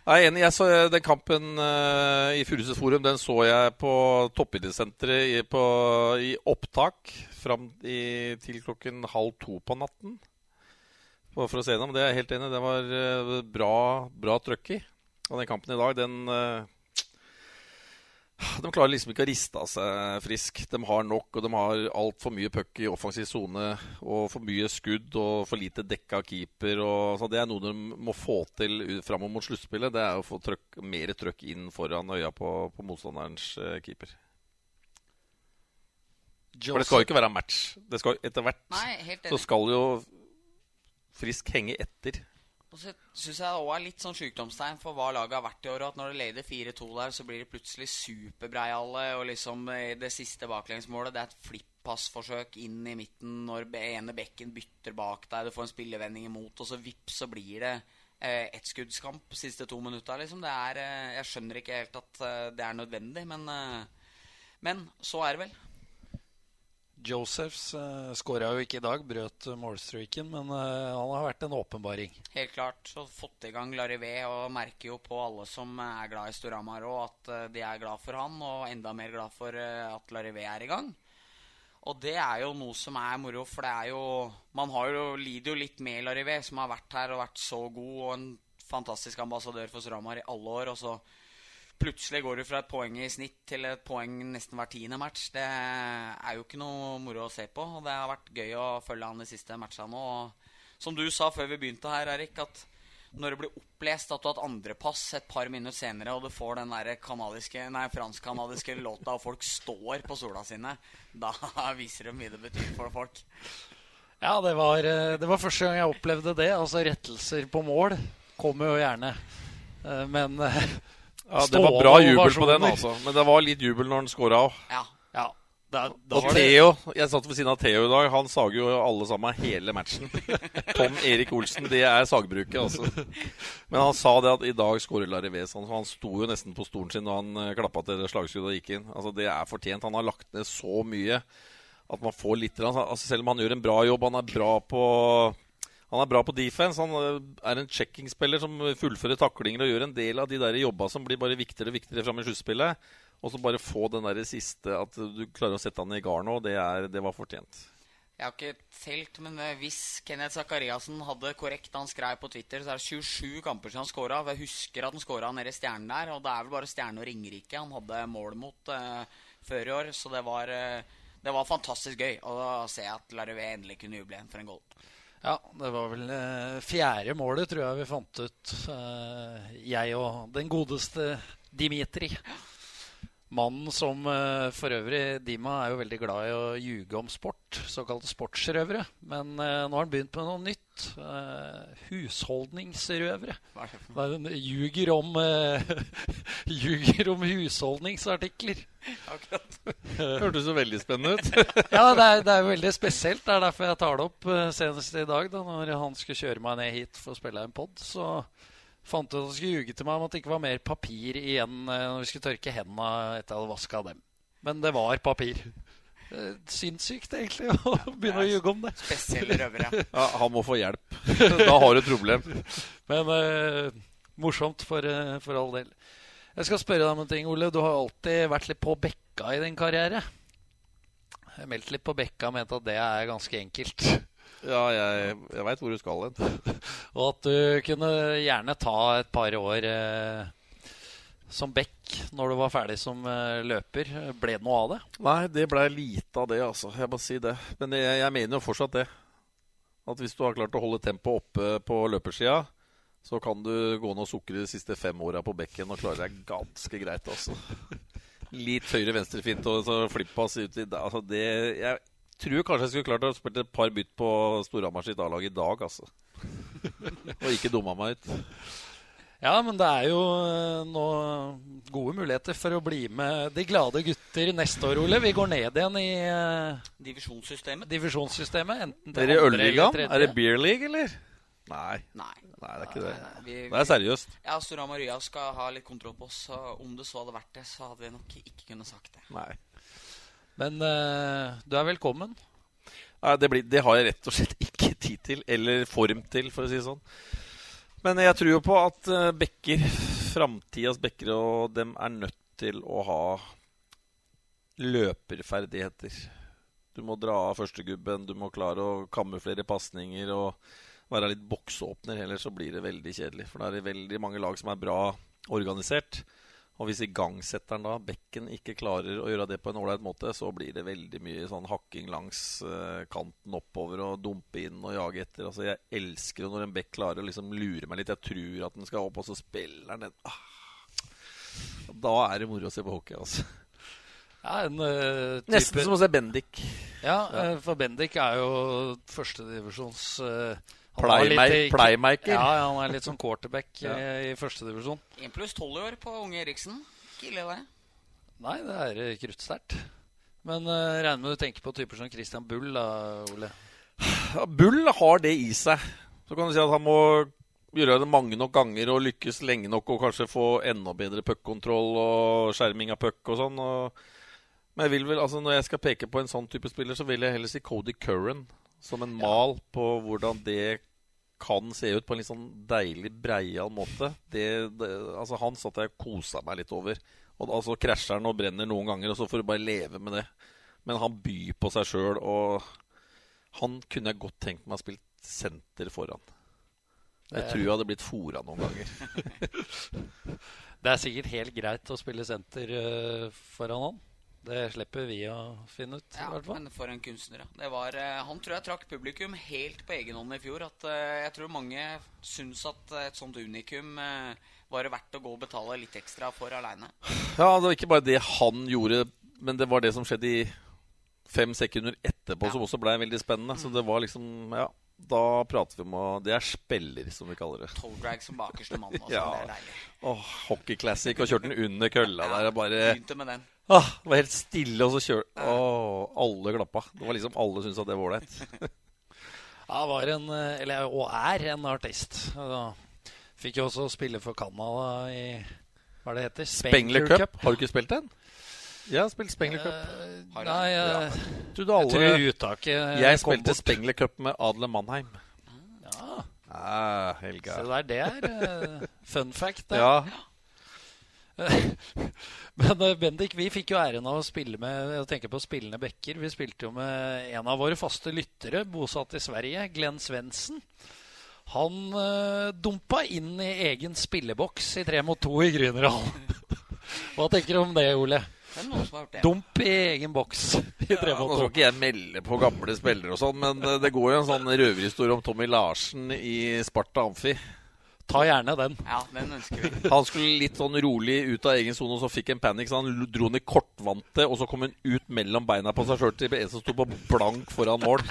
Jeg er enig. Jeg så eh, den kampen uh, i Furuset Forum den så jeg på toppidrettssenteret i, i opptak fram i, til klokken halv to på natten. For, for å se gjennom. Det er jeg helt enig Det var uh, bra, bra trøkk i. Og den kampen i dag, den uh, de klarer liksom ikke å riste av seg frisk. De har nok, og de har altfor mye puck i offensiv sone. Og for mye skudd og for lite dekka keeper. Og, så det er noe de må få til framover mot sluttspillet. Det er å få trøkk, mer trøkk inn foran øya på, på motstanderens uh, keeper. For det skal jo ikke være match. Det skal, etter hvert Nei, så skal jo Frisk henge etter. Og så syns jeg òg er litt sånn sykdomstegn for hva laget har vært i år. At når det leder 4-2 der, så blir det plutselig superbreiale. Og liksom det siste baklengsmålet, det er et flippassforsøk inn i midten når ene bekken bytter bak deg. Du får en spillevending imot, og så vips, så blir det eh, ettskuddskamp siste to minutta. Liksom. Det er, eh, jeg skjønner ikke helt at eh, det er nødvendig, men, eh, men så er det vel. Josephs uh, eh, skåra jo ikke i dag, brøt målstreaken, men uh, han har vært en åpenbaring. Helt klart. Og fått i gang Larivé og merker jo på alle som er glad i Storhamar òg, at uh, de er glad for han, og enda mer glad for uh, at Larivé er i gang. Og det er jo noe som er moro, for det er jo Man jo, lider jo litt med Larivé, som har vært her og vært så god, og en fantastisk ambassadør for Storhamar i alle år. Og så plutselig går du fra et poeng i snitt til et poeng nesten hver tiende match. Det er jo ikke noe moro å se på. Og det har vært gøy å følge han de siste matchene nå. Som du sa før vi begynte her, Erik, at når det blir opplest at du har hatt andrepass et par minutter senere, og du får den der fransk-kanadiske låta, og folk står på sola sine, da viser de mye det betyr for folk. Ja, det var, eh, det var første gang jeg opplevde det. Altså rettelser på mål kommer jo gjerne. Eh, men eh, ja, Det var bra jubel på den, altså. Men det var litt jubel når han scora òg. Ja. ja. Da, da og Theo, Jeg satt ved siden av Theo i dag. Han sager jo alle sammen hele matchen. Tom Erik Olsen, det er sagbruket, altså. Men han sa det at i dag skårer Larives. Han, han sto jo nesten på stolen sin da han uh, klappa til slagskuddet og gikk inn. Altså Det er fortjent. Han har lagt ned så mye at man får litt altså, Selv om han gjør en bra jobb, han er bra på han er bra på defense. Han eh, er en checking-spiller som fullfører taklinger og gjør en del av de der jobba som blir bare viktigere og viktigere fram i sluttspillet. Og så bare få den der siste At du klarer å sette han i garn nå, det, det, var fortjent. Jeg har ikke telt, men eh, hvis Kenneth Sakariassen hadde korrekt han skrev på Twitter, så er det 27 kamper siden han scora. Jeg husker at han scora nede i Stjernen der, og det er vel bare Stjerne og Ringerike han hadde mål mot uh, før i år. Så det var, uh, det var fantastisk gøy å se at Larue endelig kunne juble igjen for en goal. Ja, det var vel eh, fjerde målet, tror jeg vi fant ut, jeg og den godeste Dimitri. Mannen som uh, for øvrig Dima er jo veldig glad i å ljuge om sport, såkalte sportsrøvere. Men uh, nå har han begynt med noe nytt. Uh, husholdningsrøvere. det ljuger om, ljuger om husholdningsartikler. Akkurat. Hørtes så veldig spennende ut. ja, det er, det er, veldig spesielt. Det er derfor jeg tar det opp senest i dag, da når han skulle kjøre meg ned hit for å spille en pod. Så fant ut at han skulle ljuge til meg om at det ikke var mer papir igjen eh, når vi skulle tørke hendene etter at jeg hadde vaska dem. Men det var papir. Sinnssykt, egentlig, å begynne å ljuge om det. Spesielle røvere. Ja, han må få hjelp. Da har du et problem. Men uh, morsomt for, uh, for, all del. Jeg skal spørre deg om en ting, Ole. Du har alltid vært litt på bekka i din karriere. Jeg meldte litt på bekka og mente at det er ganske enkelt. Ja, jeg, jeg veit hvor du skal hen. og at du kunne gjerne ta et par år eh, som back når du var ferdig som eh, løper. Ble det noe av det? Nei, det blei lite av det, altså. Jeg må si det. Men jeg, jeg mener jo fortsatt det. At hvis du har klart å holde tempoet oppe på løpersida, så kan du gå ned og sukre de siste fem åra på bekken og klare deg ganske greit, altså. Litt høyre-venstre-fint og så flipppass uti altså det, jeg, tror kanskje jeg skulle klart å spille et par bytt på Storhamar sitt A-lag i dag, altså. Og ikke dumma meg ut. Ja, men det er jo eh, nå gode muligheter for å bli med de glade gutter neste år, Ole. Vi går ned igjen i uh, divisjonssystemet. divisjonssystemet enten til er det Ølligaen? Er det Beer League, eller? Nei. Nei. Nei, det er ikke det. Vi, det er seriøst. Ja, Storhamar Rya skal ha litt kontroll på oss. Om det så hadde vært det, så hadde vi nok ikke kunnet sagt det. Nei. Men uh, du er velkommen. Nei, det, blir, det, har jeg rett og slett ikke tid til, eller form til, for å si det sånn. Men jeg tror jo på at uh, bekker, framtidas bekker, og dem er nødt til å ha løperferdigheter. Du må dra av førstegubben, du må klare å kamuflere pasninger og være litt boksåpner. Ellers så blir det veldig kjedelig. For det er veldig mange lag som er bra organisert. Og hvis igangsetteren da, bekken, ikke klarer å gjøre det på en ålreit måte, så blir det veldig mye sånn hakking langs uh, kanten oppover og dumpe inn og jage etter. Altså, Jeg elsker det når en bekk klarer å liksom lure meg litt. Jeg tror at den skal opp, og så spiller den den. Ah. Da er det moro å se på hockey, altså. Ja, en, uh. Nesten som å se Bendik. Ja, ja. Uh, for Bendik er jo førstedivisjons uh, Playmaker. Play ja, ja, han er litt sånn quarterback ja. i, i førstedivisjon. 1 pluss 12 år på unge Eriksen. Ikke ille, det. Nei, det er uh, kruttsterkt. Men uh, regner med du tenker på typer som Christian Bull, da, Ole? Ja, Bull har det i seg. Så kan du si at han må gjøre det mange nok ganger og lykkes lenge nok og kanskje få enda bedre puckkontroll og skjerming av puck og sånn. Og... Men jeg vil vel, altså når jeg skal peke på en sånn type spiller, så vil jeg heller si Cody Curran som en mal på hvordan det kan se ut på en litt sånn deilig breial måte. Det, det, altså Han satt jeg og kosa meg litt over. Og altså krasjer han og brenner noen ganger, og så får du bare leve med det. Men han byr på seg sjøl, og han kunne jeg godt tenkt meg å spille senter foran. Jeg tror jeg hadde blitt fora noen ganger. Det er sikkert helt greit å spille senter uh, foran han. Det slipper vi å finne ut. Ja, men for en kunstner, ja. Var, uh, han tror jeg trakk publikum helt på egen hånd i fjor. At, uh, jeg tror mange syns at et sånt unikum var det verdt å gå og betale litt ekstra for aleine. Ja, det var ikke bare det han gjorde, men det var det som skjedde i fem sekunder etterpå, ja. som også ble veldig spennende. Mm. Så det var liksom Ja. Da prater vi om å Det er spiller, som vi kaller det. Toe drag som bakerste mann. Også, ja. Det er deilig. Åh, hockey classic, og kjørte den under kølla ja, der. Bare Begynte med den. Åh, det var helt stille, og så kjørte Åh, alle klappa. Det var liksom Alle syntes at det var ålreit. ja, var en Eller og er en artist. Da fikk jo også spille for Canada i Hva det heter? Spengler Cup. Cup. Har du ikke spilt den? Jeg har spilt Spengler Cup. Uh, nei, jeg, alle, jeg tror uttaket Jeg spilte Spengler Cup med Adle Mannheim. Ja. Ah, Helga. Se der, det er uh, fun fact. Der. Ja. Men uh, Bendik, vi fikk jo æren av å spille med Jeg tenker på spillende bekker. Vi spilte jo med en av våre faste lyttere, bosatt i Sverige, Glenn Svendsen. Han uh, dumpa inn i egen spilleboks i tre mot to i Grünerhallen. Hva tenker du om det, Ole? Dump i egen boks. I ja, nå skal ikke jeg melde på gamle spillere, og sånn, men det går jo en sånn røverhistorie om Tommy Larsen i Sparta Amfi. Ta gjerne den. Ja, den ønsker vi. Han skulle litt sånn rolig ut av egen sone, og så fikk en panikk. Så han dro ned kortvante, og så kom han ut mellom beina på seg sjøl til en som sto på blank foran mål.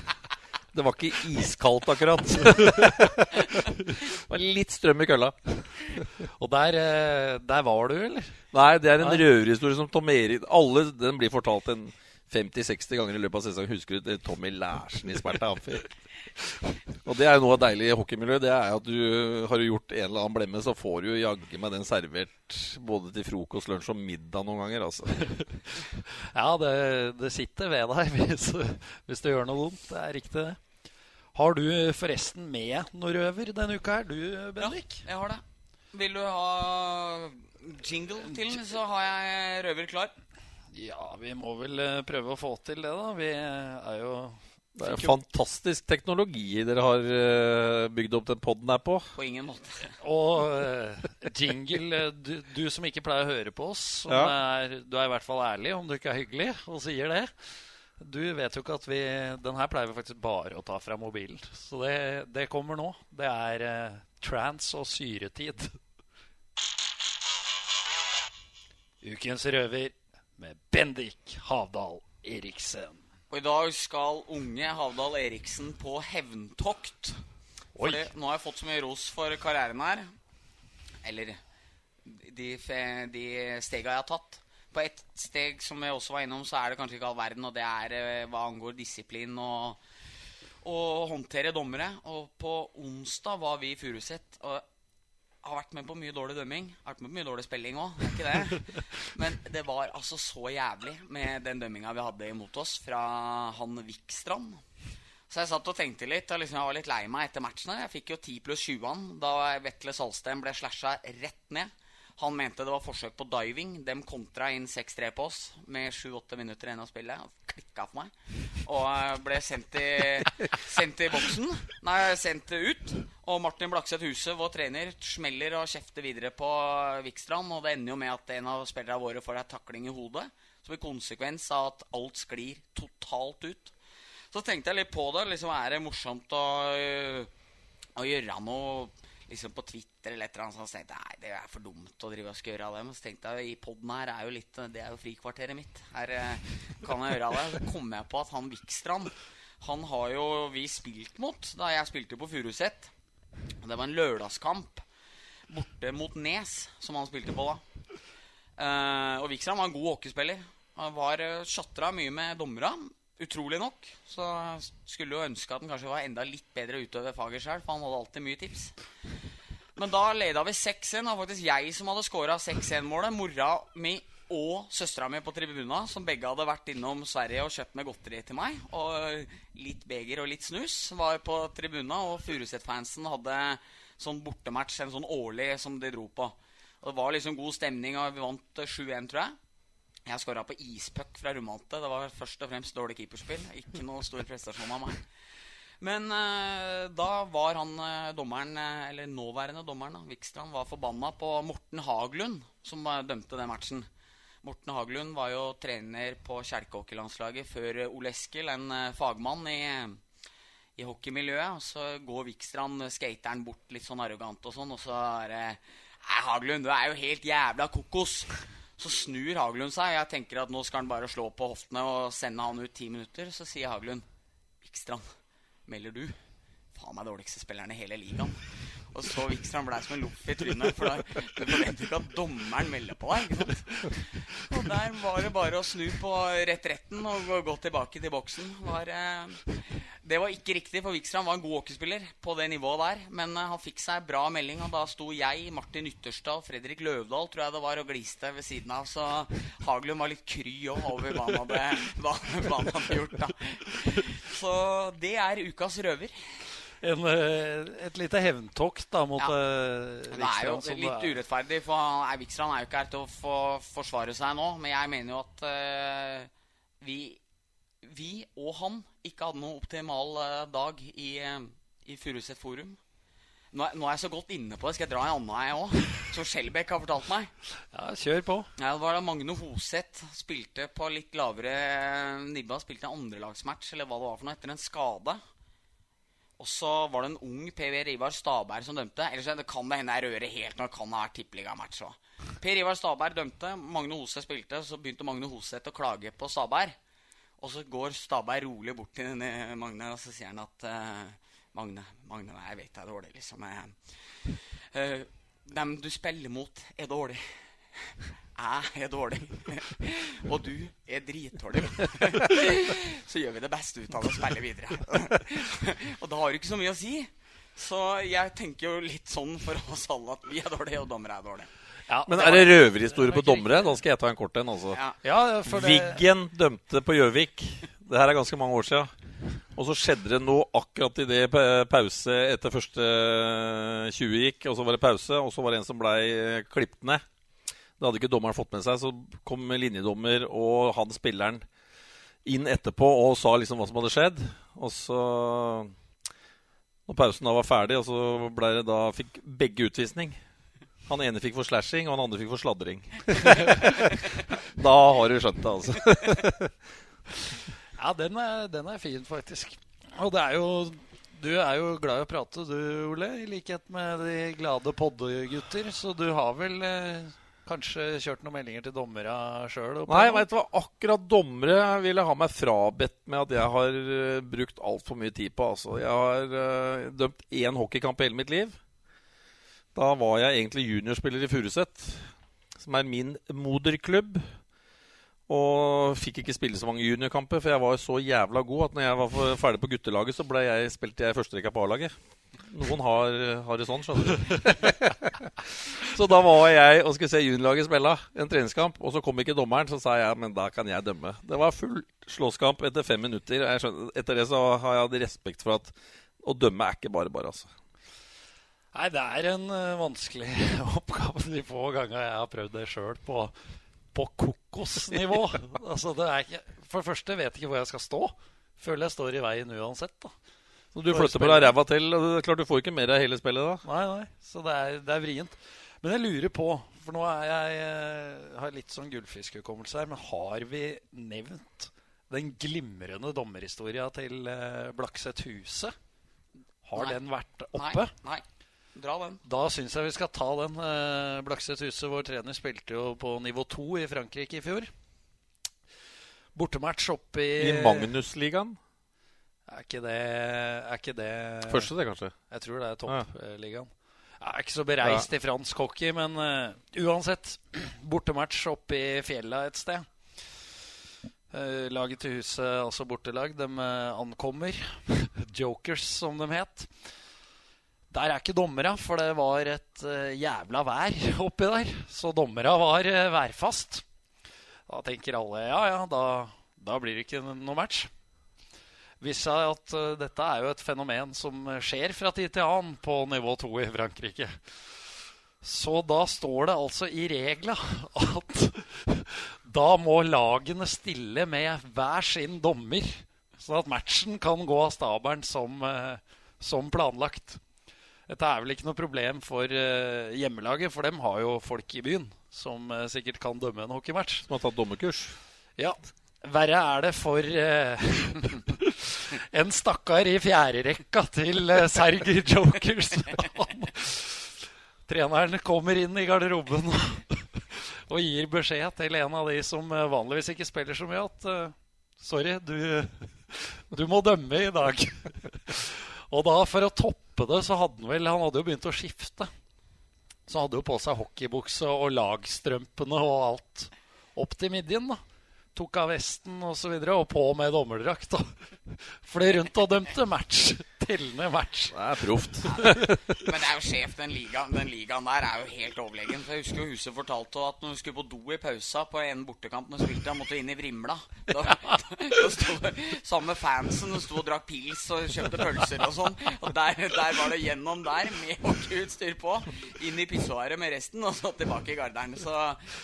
Det var ikke iskaldt, akkurat. det var litt strøm i kølla. Og der, eh, der var du, eller? Nei, det er en røverhistorie som Tom Erik Alle den blir fortalt en 50-60 ganger i løpet av sesongen. Husker du Tommy Lærsen i Sparta Amfi? Og det er jo noe av deilig i hockeymiljøet. Det er at du har gjort en eller annen blemme, så får du jaggu meg den servert både til frokost, lunsj og middag noen ganger. altså. Ja, det, det sitter ved deg hvis, hvis du gjør noe vondt. Det er riktig, det. Har du forresten med noe røver denne uka her, du, Bendik? Ja, jeg har det. Vil du ha jingle til, så har jeg røver klar. Ja, vi må vel eh, prøve å få til det, da. Vi er jo det er jo fantastisk teknologi dere har uh, bygd opp den poden her på. På ingen måte. Og uh, jingle du, du, som ikke pleier å høre på oss, ja. er, du er i hvert fall ærlig om du ikke er hyggelig og sier det. Du vet jo ikke at vi Den her pleier vi faktisk bare å ta fra mobilen. Så det, det kommer nå. Det er uh, trans og syretid. Ukens røver med Bendik Havdal Eriksen. Og i dag skal unge Havdal Eriksen på hevntokt. For nå har jeg fått så mye ros for karrieren her. Eller de, de stega jeg har tatt på ett steg som jeg også var innom, så er det kanskje ikke all verden. Og det er eh, hva angår disiplin og, å håndtere dommere. Og på onsdag var vi i Furuset. Og har vært med på mye dårlig dømming. Har vært med på mye dårlig spilling òg, ikke det? Men det var altså så jævlig med den dømminga vi hadde imot oss fra han Vikstrand. Så jeg satt og tenkte litt, og liksom jeg var litt lei meg etter matchene. Jeg fikk jo 10 pluss 20-an da Vetle Salsten ble slasha rett ned. Han mente det var forsøk på diving. Dem kontra inn 6-3 på oss med 7-8 minutter igjen å spillet. Klikka for meg. Og eh, ble sendt i, sendt i boksen. Nei, sendt ut. Og Martin Blakseth Huse, vår trener, smeller og kjefter videre på Vikstrand. Og det ender jo med at en av spillerne våre får ei takling i hodet. Som en konsekvens av at alt sklir totalt ut. Så tenkte jeg litt på det. Liksom, Er det morsomt å, å gjøre noe liksom på Twitter eller et eller annet, så tenkte jeg nei, det er for dumt å drive og skal gjøre av dem. så tenkte jeg i poden her er jo litt Det er jo frikvarteret mitt. Her eh, kan jeg gjøre det. Så kom jeg på at han Vikstrand Han har jo vi spilt mot da jeg spilte på Furuset. Det var en lørdagskamp borte mot Nes som han spilte på da. Uh, og Vikstrand var en god hockeyspiller. Han var uh, mye med dommera. Utrolig nok. Så skulle jo ønske at han kanskje var enda litt bedre utøver faget sjøl, for han hadde alltid mye tips. Men da leda vi 6-1. Det var faktisk jeg som hadde scora 6-1-målet. Mora mi og søstera mi på tribuna, som begge hadde vært innom Sverige og kjøpt med godteri til meg. Og litt beger og litt snus var på tribuna, og Furuset-fansen hadde sånn bortematch, en sånn årlig som de dro på. Og Det var liksom god stemning, og vi vant 7-1, tror jeg. Jeg skåra på ispuck fra Rumante. Det var først og fremst dårlig keeperspill. Ikke noe stor prestasjon av meg. Men uh, da var han uh, dommeren, uh, eller nåværende dommeren, Vikstrand, var forbanna på Morten Haglund, som dømte den matchen. Morten Haglund var jo trener på kjelkehockeylandslaget før Ole Eskel, en fagmann i, i hockeymiljøet. Og så går Vikstrand, skateren, bort litt sånn arrogant og sånn, og så er det Nei, Haglund, du er jo helt jævla kokos. Så snur Haglund seg. Jeg tenker at nå skal han bare slå på hoftene og sende han ut ti minutter. Så sier Haglund Vikstrand, melder du? Faen meg dårligste spilleren i hele ligaen. Og så Vikstrand blei som en loff i trynet. For da, du ikke at dommeren melder på deg. ikke sant? Og der var det bare å snu på retretten og gå tilbake til boksen. Var, eh, det var ikke riktig, for Vikstrand var en god hockeyspiller på det nivået der. Men eh, han fikk seg bra melding, og da sto jeg, Martin Ytterstad og Fredrik Løvdahl tror jeg det var, og gliste ved siden av. Så Haglund var litt kry òg over hva han, hadde, hva, hva han hadde gjort. da. Så det er ukas røver en, eh, et lite hevntokt da mot ja. Vikstrand. Det er jo litt urettferdig, for Vikstrand er jo ikke her til å få forsvare seg nå. Men jeg mener jo at uh, vi, vi, og han ikke hadde noen optimal uh, dag i, uh, i Furuset Forum. Nå er, nå er, jeg så godt inne på det. Skal jeg dra en annen jeg òg? Som Skjelbæk har fortalt meg. Ja, kjør på. Ja, det var da Magne Hoseth spilte på litt lavere nivå. Spilte en andrelagsmatch eller hva det var for noe, etter en skade. Og så var det en ung PV Rivar Staberg som dømte. Ellers det kan det hende jeg rører helt når det kan ha vært tippeligamatch òg. Per Ivar Staberg dømte. Magne Hose spilte. Så begynte Magne Hoseth å klage på Staberg. Og så går Staberg rolig bort til denne Magne og så sier han at uh, Magne, Magne, jeg vet det er dårlig, liksom. Uh, dem du spiller mot, er dårlig jeg er dårlig, og du er dritdårlig. så gjør vi det beste ut av det og spiller videre. og da har du ikke så mye å si. Så jeg tenker jo litt sånn for oss alle at vi er dårlige, og dommere er dårlige. Ja, Men er det røverhistorie på dommere? Da skal jeg ta en kort en. Altså. Ja. Ja, det... Wiggen dømte på Gjøvik. Det her er ganske mange år siden. Og så skjedde det noe akkurat idet pause etter første 20 gikk. Og så var det pause, og så var det en som blei klippet ned. Det hadde ikke dommeren fått med seg. Så kom linjedommer og han spilleren inn etterpå og sa liksom hva som hadde skjedd. Og så Når pausen da var ferdig, og så ble det da fikk begge utvisning. Han ene fikk for slashing, og han andre fikk for sladring. da har du skjønt det, altså. ja, den er, den er fin, faktisk. Og det er jo du er jo glad i å prate, du, Ole, i likhet med de glade poddegutter. Så du har vel eh, Kanskje kjørt noen meldinger til dommere sjøl? Nei, vet du hva? akkurat dommere ville ha meg frabedt med at jeg har uh, brukt altfor mye tid på. Altså. Jeg har uh, dømt én hockeykamp i hele mitt liv. Da var jeg egentlig juniorspiller i Furuset, som er min moderklubb. Og fikk ikke spille så mange juniorkamper, for jeg var så jævla god at når jeg var ferdig på guttelaget, så ble jeg, spilte jeg førsterekka på A-laget. Noen har, har, det sånn, skjønner du. så da var jeg og skulle se juniorlaget spille en treningskamp. Og så kom ikke dommeren, så sa jeg men da kan jeg dømme. Det var full slåsskamp etter fem minutter. Skjønner, etter det så har jeg hatt respekt for at å dømme er ikke bare bare, altså. Nei, det er en uh, vanskelig oppgave de få ganger jeg har prøvd det sjøl på, på kokosnivå. altså, det er ikke, for det første vet jeg ikke hvor jeg skal stå. Føler jeg står i veien uansett. da så du flytter på deg ræva til. Klart Du får ikke mer av hele spillet da. Nei, nei. Så det er, det er vrient. Men jeg lurer på, for nå er jeg, jeg eh, har litt sånn gullfiskhukommelse her, men har vi nevnt den glimrende dommerhistoria til uh, Blakseth Huset? Har nei. den vært oppe? Nei. nei. Dra den. Da syns jeg vi skal ta den. Uh, Blakseth Huset, vår trener, spilte jo på nivå 2 i Frankrike i fjor. Bortematch oppe i I Magnusligaen? Er ikke det, er ikke det Første, det, kanskje? Jeg tror det er toppligaen. Jeg er ikke så bereist ja. i fransk hockey, men uh, uansett. Bortematch oppe i fjella et sted. Uh, laget til huset, altså bortelag, de uh, ankommer. Jokers, som de het. Der er ikke dommera, for det var et jævla vær oppi der. Så dommera var værfast. Da tenker alle ja, ja, da, da blir det ikke noe match viste seg at uh, dette er jo et fenomen som skjer fra tid til annen på nivå 2 i Frankrike. Så da står det altså i regla at da må lagene stille med hver sin dommer Sånn at matchen kan gå av stabelen som, som planlagt. Dette er vel ikke noe problem for uh, hjemmelaget, for dem har jo folk i byen som uh, sikkert kan dømme en hockeymatch. Som har tatt dommerkurs? Ja. Verre er det for uh, en stakkar i fjerderekka til uh, Sergej Jokers. treneren kommer inn i garderoben og, og, gir beskjed til en av de som vanligvis ikke spiller så mye, at sorry, du, du må dømme i dag. og da, for å toppe toppe det, så hadde han vel Han hadde jo begynt å skifte. Så han hadde jo på seg hockeybukse og lagstrømpene og alt opp til midjen. da tok av vesten osv. Og, så videre, og på med dommerdrakt. Fløy rundt og dømte match. Tellende match. Det er proft. Men det er jo sjef, den ligaen, den ligaen der er jo helt overlegen. For Jeg husker jo Huset fortalte at når hun skulle på do i pausa på en bortekamp når spilte, han måtte inn i Vrimla. Da, da, da sto det sammen med fansen og sto og drakk pils og kjøpte pølser og sånn. Og der, der, var det gjennom der med hockeyutstyr på. Inn i pissoaret med resten, og så tilbake i garderen. Så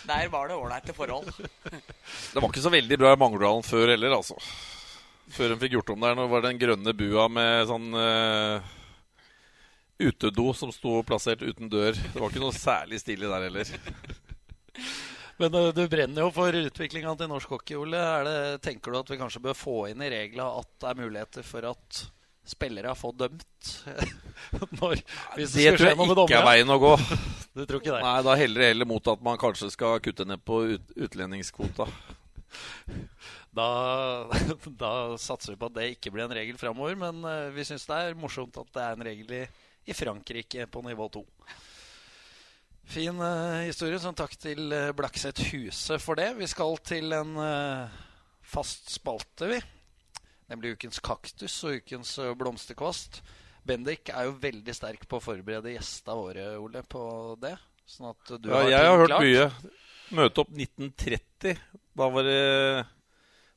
der var det ålreite forhold. Det var ikke så veldig bra i Mangerdalen før heller, altså. Før de fikk gjort om der. Nå var det den grønne bua med sånn uh, utedo som sto plassert uten dør. Det var ikke noe særlig stilig der heller. Men uh, du brenner jo for utviklinga til norsk hockey, Ole. Det, tenker du at vi kanskje bør få inn i reglene at det er muligheter for at spillere har fått dømt? Når, det, det tror jeg ikke er veien å gå. du tror ikke det? Nei, Da heller det heller mot at man kanskje skal kutte ned på ut, utlendingskvota. Da, da, satser vi på at det ikke blir en regel framover. Men uh, vi syns det er morsomt at det er en regel i, i Frankrike på nivå 2. Fin uh, historie. Så takk til uh, Blakseth Huse for det. Vi skal til en fast spalte, vi. Nemlig ukens kaktus og ukens blomsterkvast. Bendik er jo veldig sterk på å forberede gjestene våre, Ole, på det. Sånn at du ja, har jeg har hørt klart. mye. Møte opp 1930. Da var, det,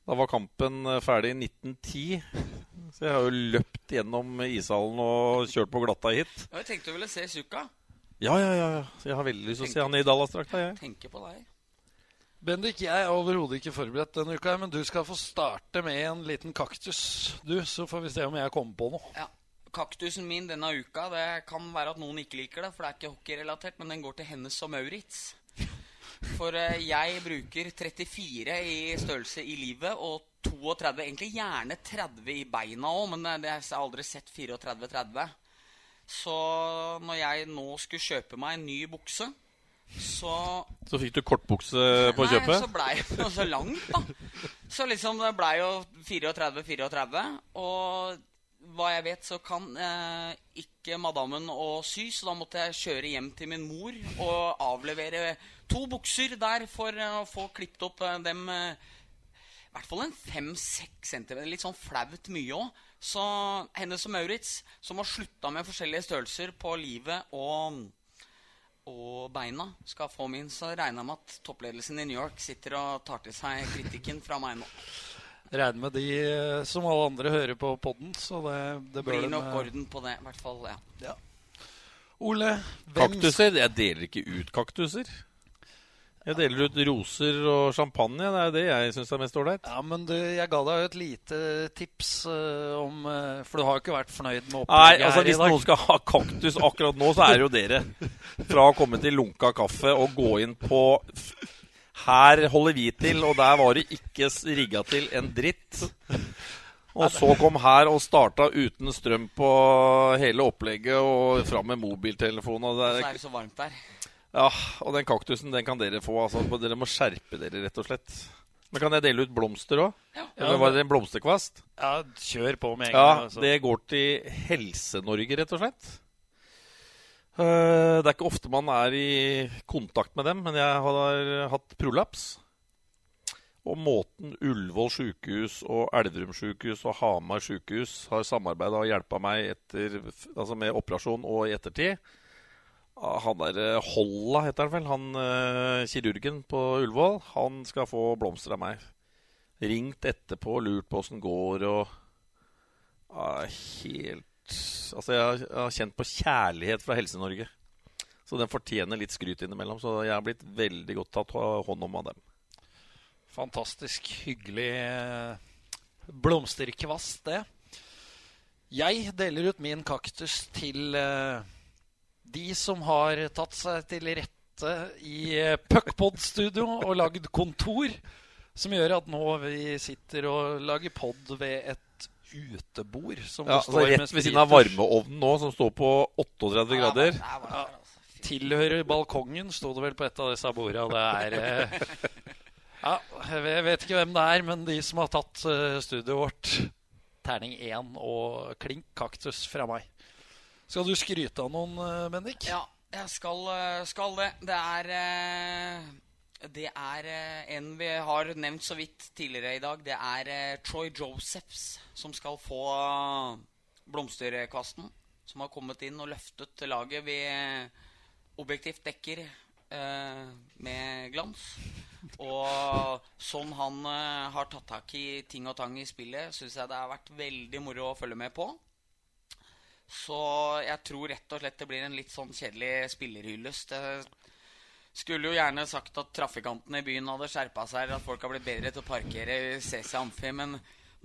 da var kampen ferdig i 1910. Så jeg har jo løpt gjennom ishallen og kjørt på glatta hit. Ja, jeg tenkte du ville se Sukka. Ja, ja, ja. Jeg har veldig lyst til å se han i Dallas-drakta, jeg. Tenker på deg. Bendik, jeg er overhodet ikke forberedt denne uka, men du skal få starte med en liten kaktus. Du, Så får vi se om jeg kommer på noe. Ja. Kaktusen min denne uka Det kan være at noen ikke liker det, for det er ikke hockeyrelatert, men den går til Hennes og Maurits. For eh, jeg bruker 34 i størrelse i livet og 32, egentlig gjerne 30 i beina òg, men har jeg aldri sett 34-30. Så når jeg nå skulle kjøpe meg en ny bukse, så Så fikk du kortbukse på kjøpet? Nei, så blei det så langt, da. Så liksom det blei jo 34-34. Og hva jeg vet, så kan eh, ikke madammen å sy, så da måtte jeg kjøre hjem til min mor og avlevere to bukser der for å få klippet opp eh, dem eh, i hvert fall en fem-seks centimeter. Litt sånn flaut mye òg. Så Hennes og Maurits, som har slutta med forskjellige størrelser på livet og, og beina, skal få min, så regner jeg med at toppledelsen i New York sitter og tar til seg kritikken fra meg nå. Regner med de eh, som alle andre hører på poden. Så det, det blir nok eh, orden på det. I hvert fall, ja. ja. Ole, hvem Kaktuser? Jeg deler ikke ut kaktuser. Jeg deler ut roser og champagne. Det er det jeg syns er mest ålreit. Ja, men du, jeg ga deg jo et lite tips uh, om uh, For du har jo ikke vært fornøyd med opplegget Nei, altså Hvis noen skal ha kaktus akkurat nå, så er det jo dere. Fra å komme til lunka kaffe og gå inn på her holder vi til, og der var det ikke rigga til en dritt. Og så kom her og starta uten strøm på hele opplegget og fram med mobiltelefon. Og, så er det så varmt der. Ja, og den kaktusen den kan dere få. Altså, dere må skjerpe dere, rett og slett. Men kan jeg dele ut blomster òg? Ja. Eller var det en blomsterkvast? Ja, kjør på med en gang. Ja, altså. Det går til Helse-Norge, rett og slett. Eh, det er ikke ofte man er i kontakt med dem, men jeg har hatt prolaps. Og måten Ullevål sjukehus og Elverum sjukehus og Hamar sjukehus har samarbeida og hjelpa meg etter, altså med operasjon og i ettertid ah, Han der eh, Holla, heter han vel, han uh, kirurgen på Ullevål, han skal få blomster av meg. Ringt etterpå, lurt på åssen går og uh, Helt Altså, jeg har, kjent på kjærlighet fra Helse-Norge. Så den fortjener litt skryt innimellom. Så jeg har blitt veldig godt tatt hånd om av dem. Fantastisk hyggelig blomsterkvast, det. Jeg deler ut min kaktus til uh, de som har tatt seg til rette i uh, Puckpod-studio og lagd kontor. Som gjør at nå vi sitter og lager pod ved et utebord. Som ja, altså rett ved siden av varmeovnen nå, som står på 38 grader. Ja, tilhører balkongen, sto det vel på et av disse borda. Det er uh, Ja, jeg vet ikke hvem det er, men de som har tatt uh, studioet vårt, terning 1 og klink kaktus fra meg. Skal du skryte av noen, uh, Bendik? Ja, jeg skal, uh, skal det. Det er Det er en vi har nevnt så vidt tidligere i dag. Det er Troy Josephs som skal få blomsterkvasten. Som har kommet inn og løftet laget vi objektivt dekker med glans. Og sånn han har tatt tak i ting og tang i spillet, syns jeg det har vært veldig moro å følge med på. Så jeg tror rett og slett det blir en litt sånn kjedelig spillerhyllest. Skulle jo gjerne sagt at trafikantene i byen hadde skjerpa seg, at folk har blitt bedre til å parkere i CC Amfi, men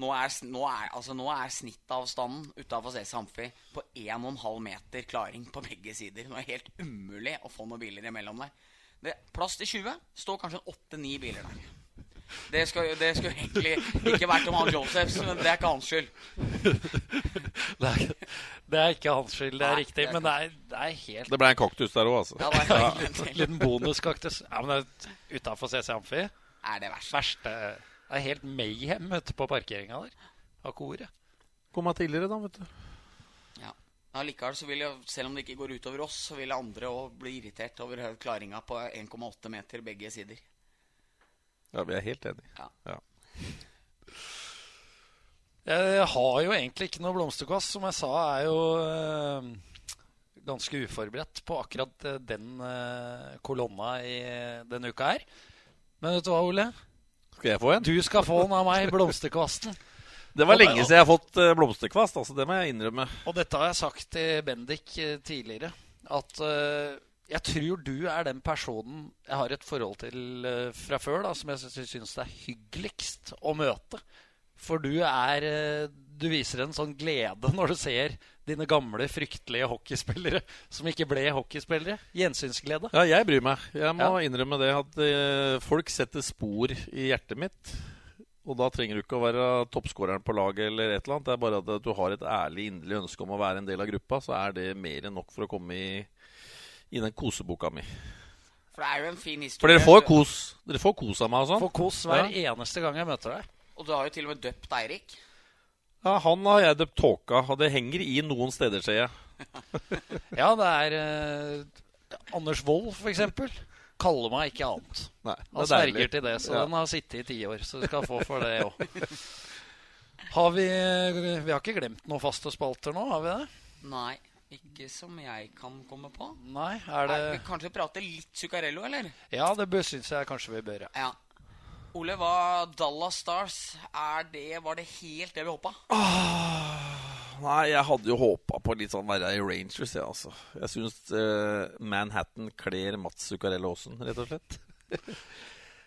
nå er, nå er, altså nå er snittavstanden utafor CC Amfi på 1,5 meter klaring på begge sider. Nå er det helt umulig å få noen biler imellom der. Det, plass til 20. Står kanskje åtte-ni biler der. Det skulle, det skulle egentlig ikke vært om han Josephs, men det er ikke hans skyld. Det er, det er ikke hans skyld, det er Nei, riktig. Det er men det er, det er, helt Det ble en kaktus der òg, altså. Ja, det er en ja. liten bonuskaktus. Ja, men utafor CC Amfi er det verst. verste. Det er helt mayhem ute på parkeringa der. Har ikke ordet. Kom tidligere, da, vet du. Ja. Allikevel så vil jo, selv om det ikke går utover oss, så vil andre òg bli irritert over klaringa på 1,8 meter begge sider. Ja, vi er helt enige. Ja. ja. Jeg har jo egentlig ikke noe blomsterkvast. Som jeg sa, er jo øh, ganske uforberedt på akkurat eh, den øh, kolonna i denne uka her. Men vet du hva, Ole? Skal jeg få en? Du skal få den av meg, blomsterkvasten. Det var lenge siden jeg har fått blomsterkvast. altså Det må jeg innrømme. Og dette har jeg sagt til Bendik tidligere. At jeg tror du er den personen jeg har et forhold til fra før, da, som jeg syns det er hyggeligst å møte. For du er Du viser en sånn glede når du ser dine gamle, fryktelige hockeyspillere som ikke ble hockeyspillere. Gjensynsglede. Ja, jeg bryr meg. Jeg må ja. innrømme det at folk setter spor i hjertet mitt. Og da trenger du ikke å være toppskåreren på laget, eller et eller annet. Det er bare at du har et ærlig, inderlig ønske om å være en del av gruppa, så er det mer enn nok for å komme i, i den koseboka mi. For det er jo en fin historie. For dere får kos Dere får kos av meg og sånn. Får kos hver ja. eneste gang jeg møter deg. Og du har jo til og med døpt Eirik. Ja, han har jeg døpt Tåka, og det henger i noen steder, ser jeg. ja, det er eh, Anders Wold, for eksempel kaller meg ikke annet. Nei, Han sverger til det, så ja. den har sittet i ti år. Så du skal få for det òg. Har vi Vi har ikke glemt noen faste spalter nå, har vi det? Nei. Ikke som jeg kan komme på. Nei, er det... vi kanskje prate litt Zuccarello, eller? Ja, det syns jeg kanskje vi bør. Ja. Ole, hva Dallas Stars er det, Var det helt det vi håpa? Ah. Nei, jeg hadde jo håpa på litt sånn verre i Rangers, jeg, altså. Jeg syns uh, Manhattan kler Mats Zuccarello Aasen, rett og slett.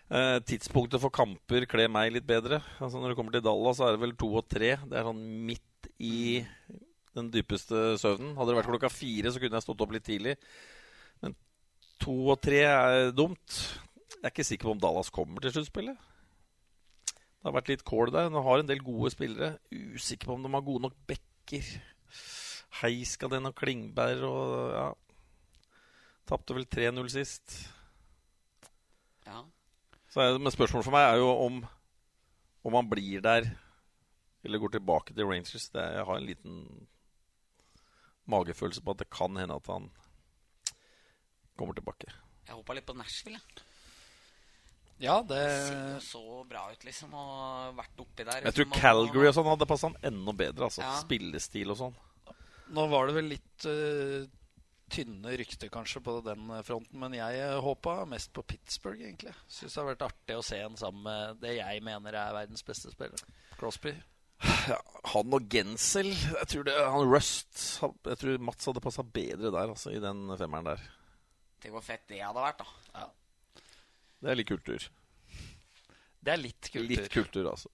uh, tidspunktet for kamper kler meg litt bedre. Altså Når det kommer til Dallas, så er det vel to og tre. Det er sånn midt i den dypeste søvnen. Hadde det vært klokka fire, så kunne jeg stått opp litt tidlig. Men to og tre er dumt. Jeg er ikke sikker på om Dallas kommer til sluttspillet. Det har vært litt kål der. De har en del gode spillere. Usikker på om de har gode nok backer. Heiskaden og Klingberg og ja. Tapte vel 3-0 sist. Ja. Så men spørsmålet for meg er jo om, om han blir der eller går tilbake til Rangers. Det, jeg har en liten magefølelse på at det kan hende at han kommer tilbake. Jeg håpa litt på Nashville. Ja, det ser så bra ut, liksom. Og vært oppi der. Jeg tror liksom, Calgary og sånn hadde passa han enda bedre. Altså. Ja. Spillestil og sånn. Nå var det vel litt uh, tynne rykter kanskje på den fronten, men jeg håpa mest på Pittsburgh, egentlig. Syns det har vært artig å se en sammen med det jeg mener er verdens beste spiller. Crosby. Ja, han og Gensel Jeg tror det, han Rust Jeg tror Mats hadde passa bedre der, altså, i den femmeren der. Tenk hvor fett det hadde vært, da. Ja. Det er litt kultur. Det er litt kultur. Litt kultur, altså.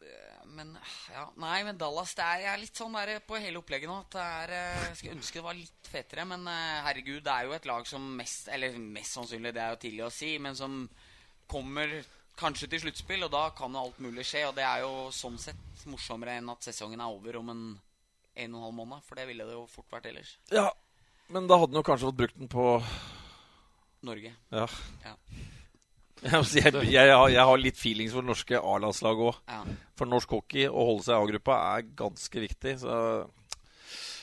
Det men ja, Nei, men Dallas det er, Jeg er litt sånn der på hele opplegget nå. At det er, eh, jeg skulle ønske det var litt fetere. Men eh, herregud, det er jo et lag som mest Eller mest sannsynlig, det er jo tidlig å si, men som kommer kanskje til sluttspill. Og da kan jo alt mulig skje. Og det er jo sånn sett morsommere enn at sesongen er over om en en og en halv måned. For det ville det jo fort vært ellers. Ja, men da hadde han jo kanskje fått brukt den på Norge. Ja. Ja. Jeg, jeg, jeg, har, jeg har litt feelings for det norske A-landslaget òg. Ja. For norsk hockey å holde seg i A-gruppa er ganske viktig. Så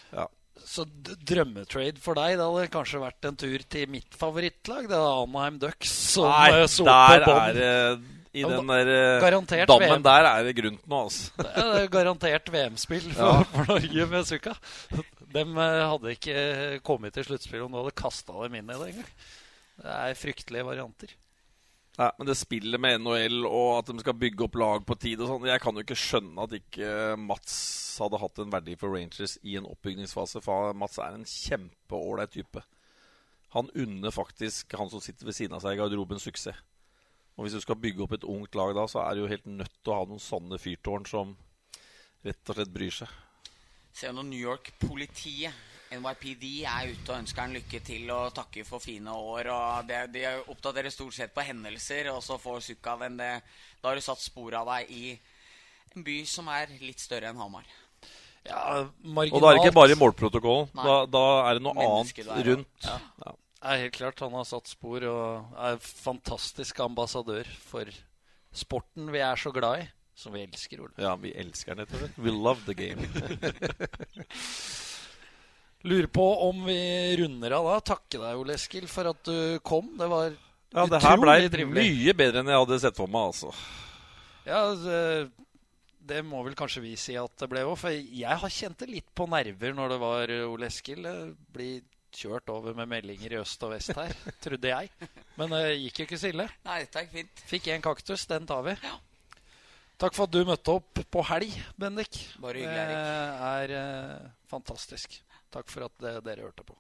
ja. Så drømmetrade for deg det hadde kanskje vært en tur til mitt favorittlag. Det er Anheim Ducks. Som Nei, eh, der er det I den der eh, Garantert dammen VM. der er det grunt nå, altså. Det er garantert VM-spill for, for Norge med Suka. De hadde ikke kommet til sluttspill om du hadde kasta dem inn i det engang. Det er fryktelige varianter. Nei, men det spillet med NHL og at de skal bygge opp lag på tid og sånn Jeg kan jo ikke skjønne at ikke Mats hadde hatt en verdi for Rangers i en oppbygningsfase. For Mats er en kjempeålreit type. Han unner faktisk han som sitter ved siden av seg i garderoben, suksess. Og hvis du skal bygge opp et ungt lag da, så er du jo helt nødt til å ha noen sånne fyrtårn som rett og slett bryr seg. Ser når New York-politiet, NYPD, er ute og ønsker han lykke til og takker for fine år. og det, De oppdaterer stort sett på hendelser, og så får Sukkhaven det Da har du satt spor av deg i en by som er litt større enn Hamar. Ja, Og da er det ikke bare i målprotokollen. Da, da er det noe Mennesket annet der, rundt. ja. Ja. er helt klart han har satt spor og er fantastisk ambassadør for sporten vi er så glad i, som vi elsker, Ole. Ja, vi elsker den, heter det. We love the game. Lurer på om vi runder av da. Takke deg, Ole Eskil, for at du kom. Det var Ja, det her ble trivelig. mye bedre enn jeg hadde sett for meg, altså. Ja, det, det må vel kanskje vi si at det ble òg. For jeg har kjent det litt på nerver når det var Ole Eskil. Bli kjørt over med meldinger i øst og vest her, trodde jeg. Men det gikk jo ikke så ille. Nei, takk fint. Fikk én kaktus, den tar vi. Ja. Takk for at du møtte opp på helg, Bendik. Bare hyggelig, Det er eh, fantastisk. Takk for at eh, dere hørte på.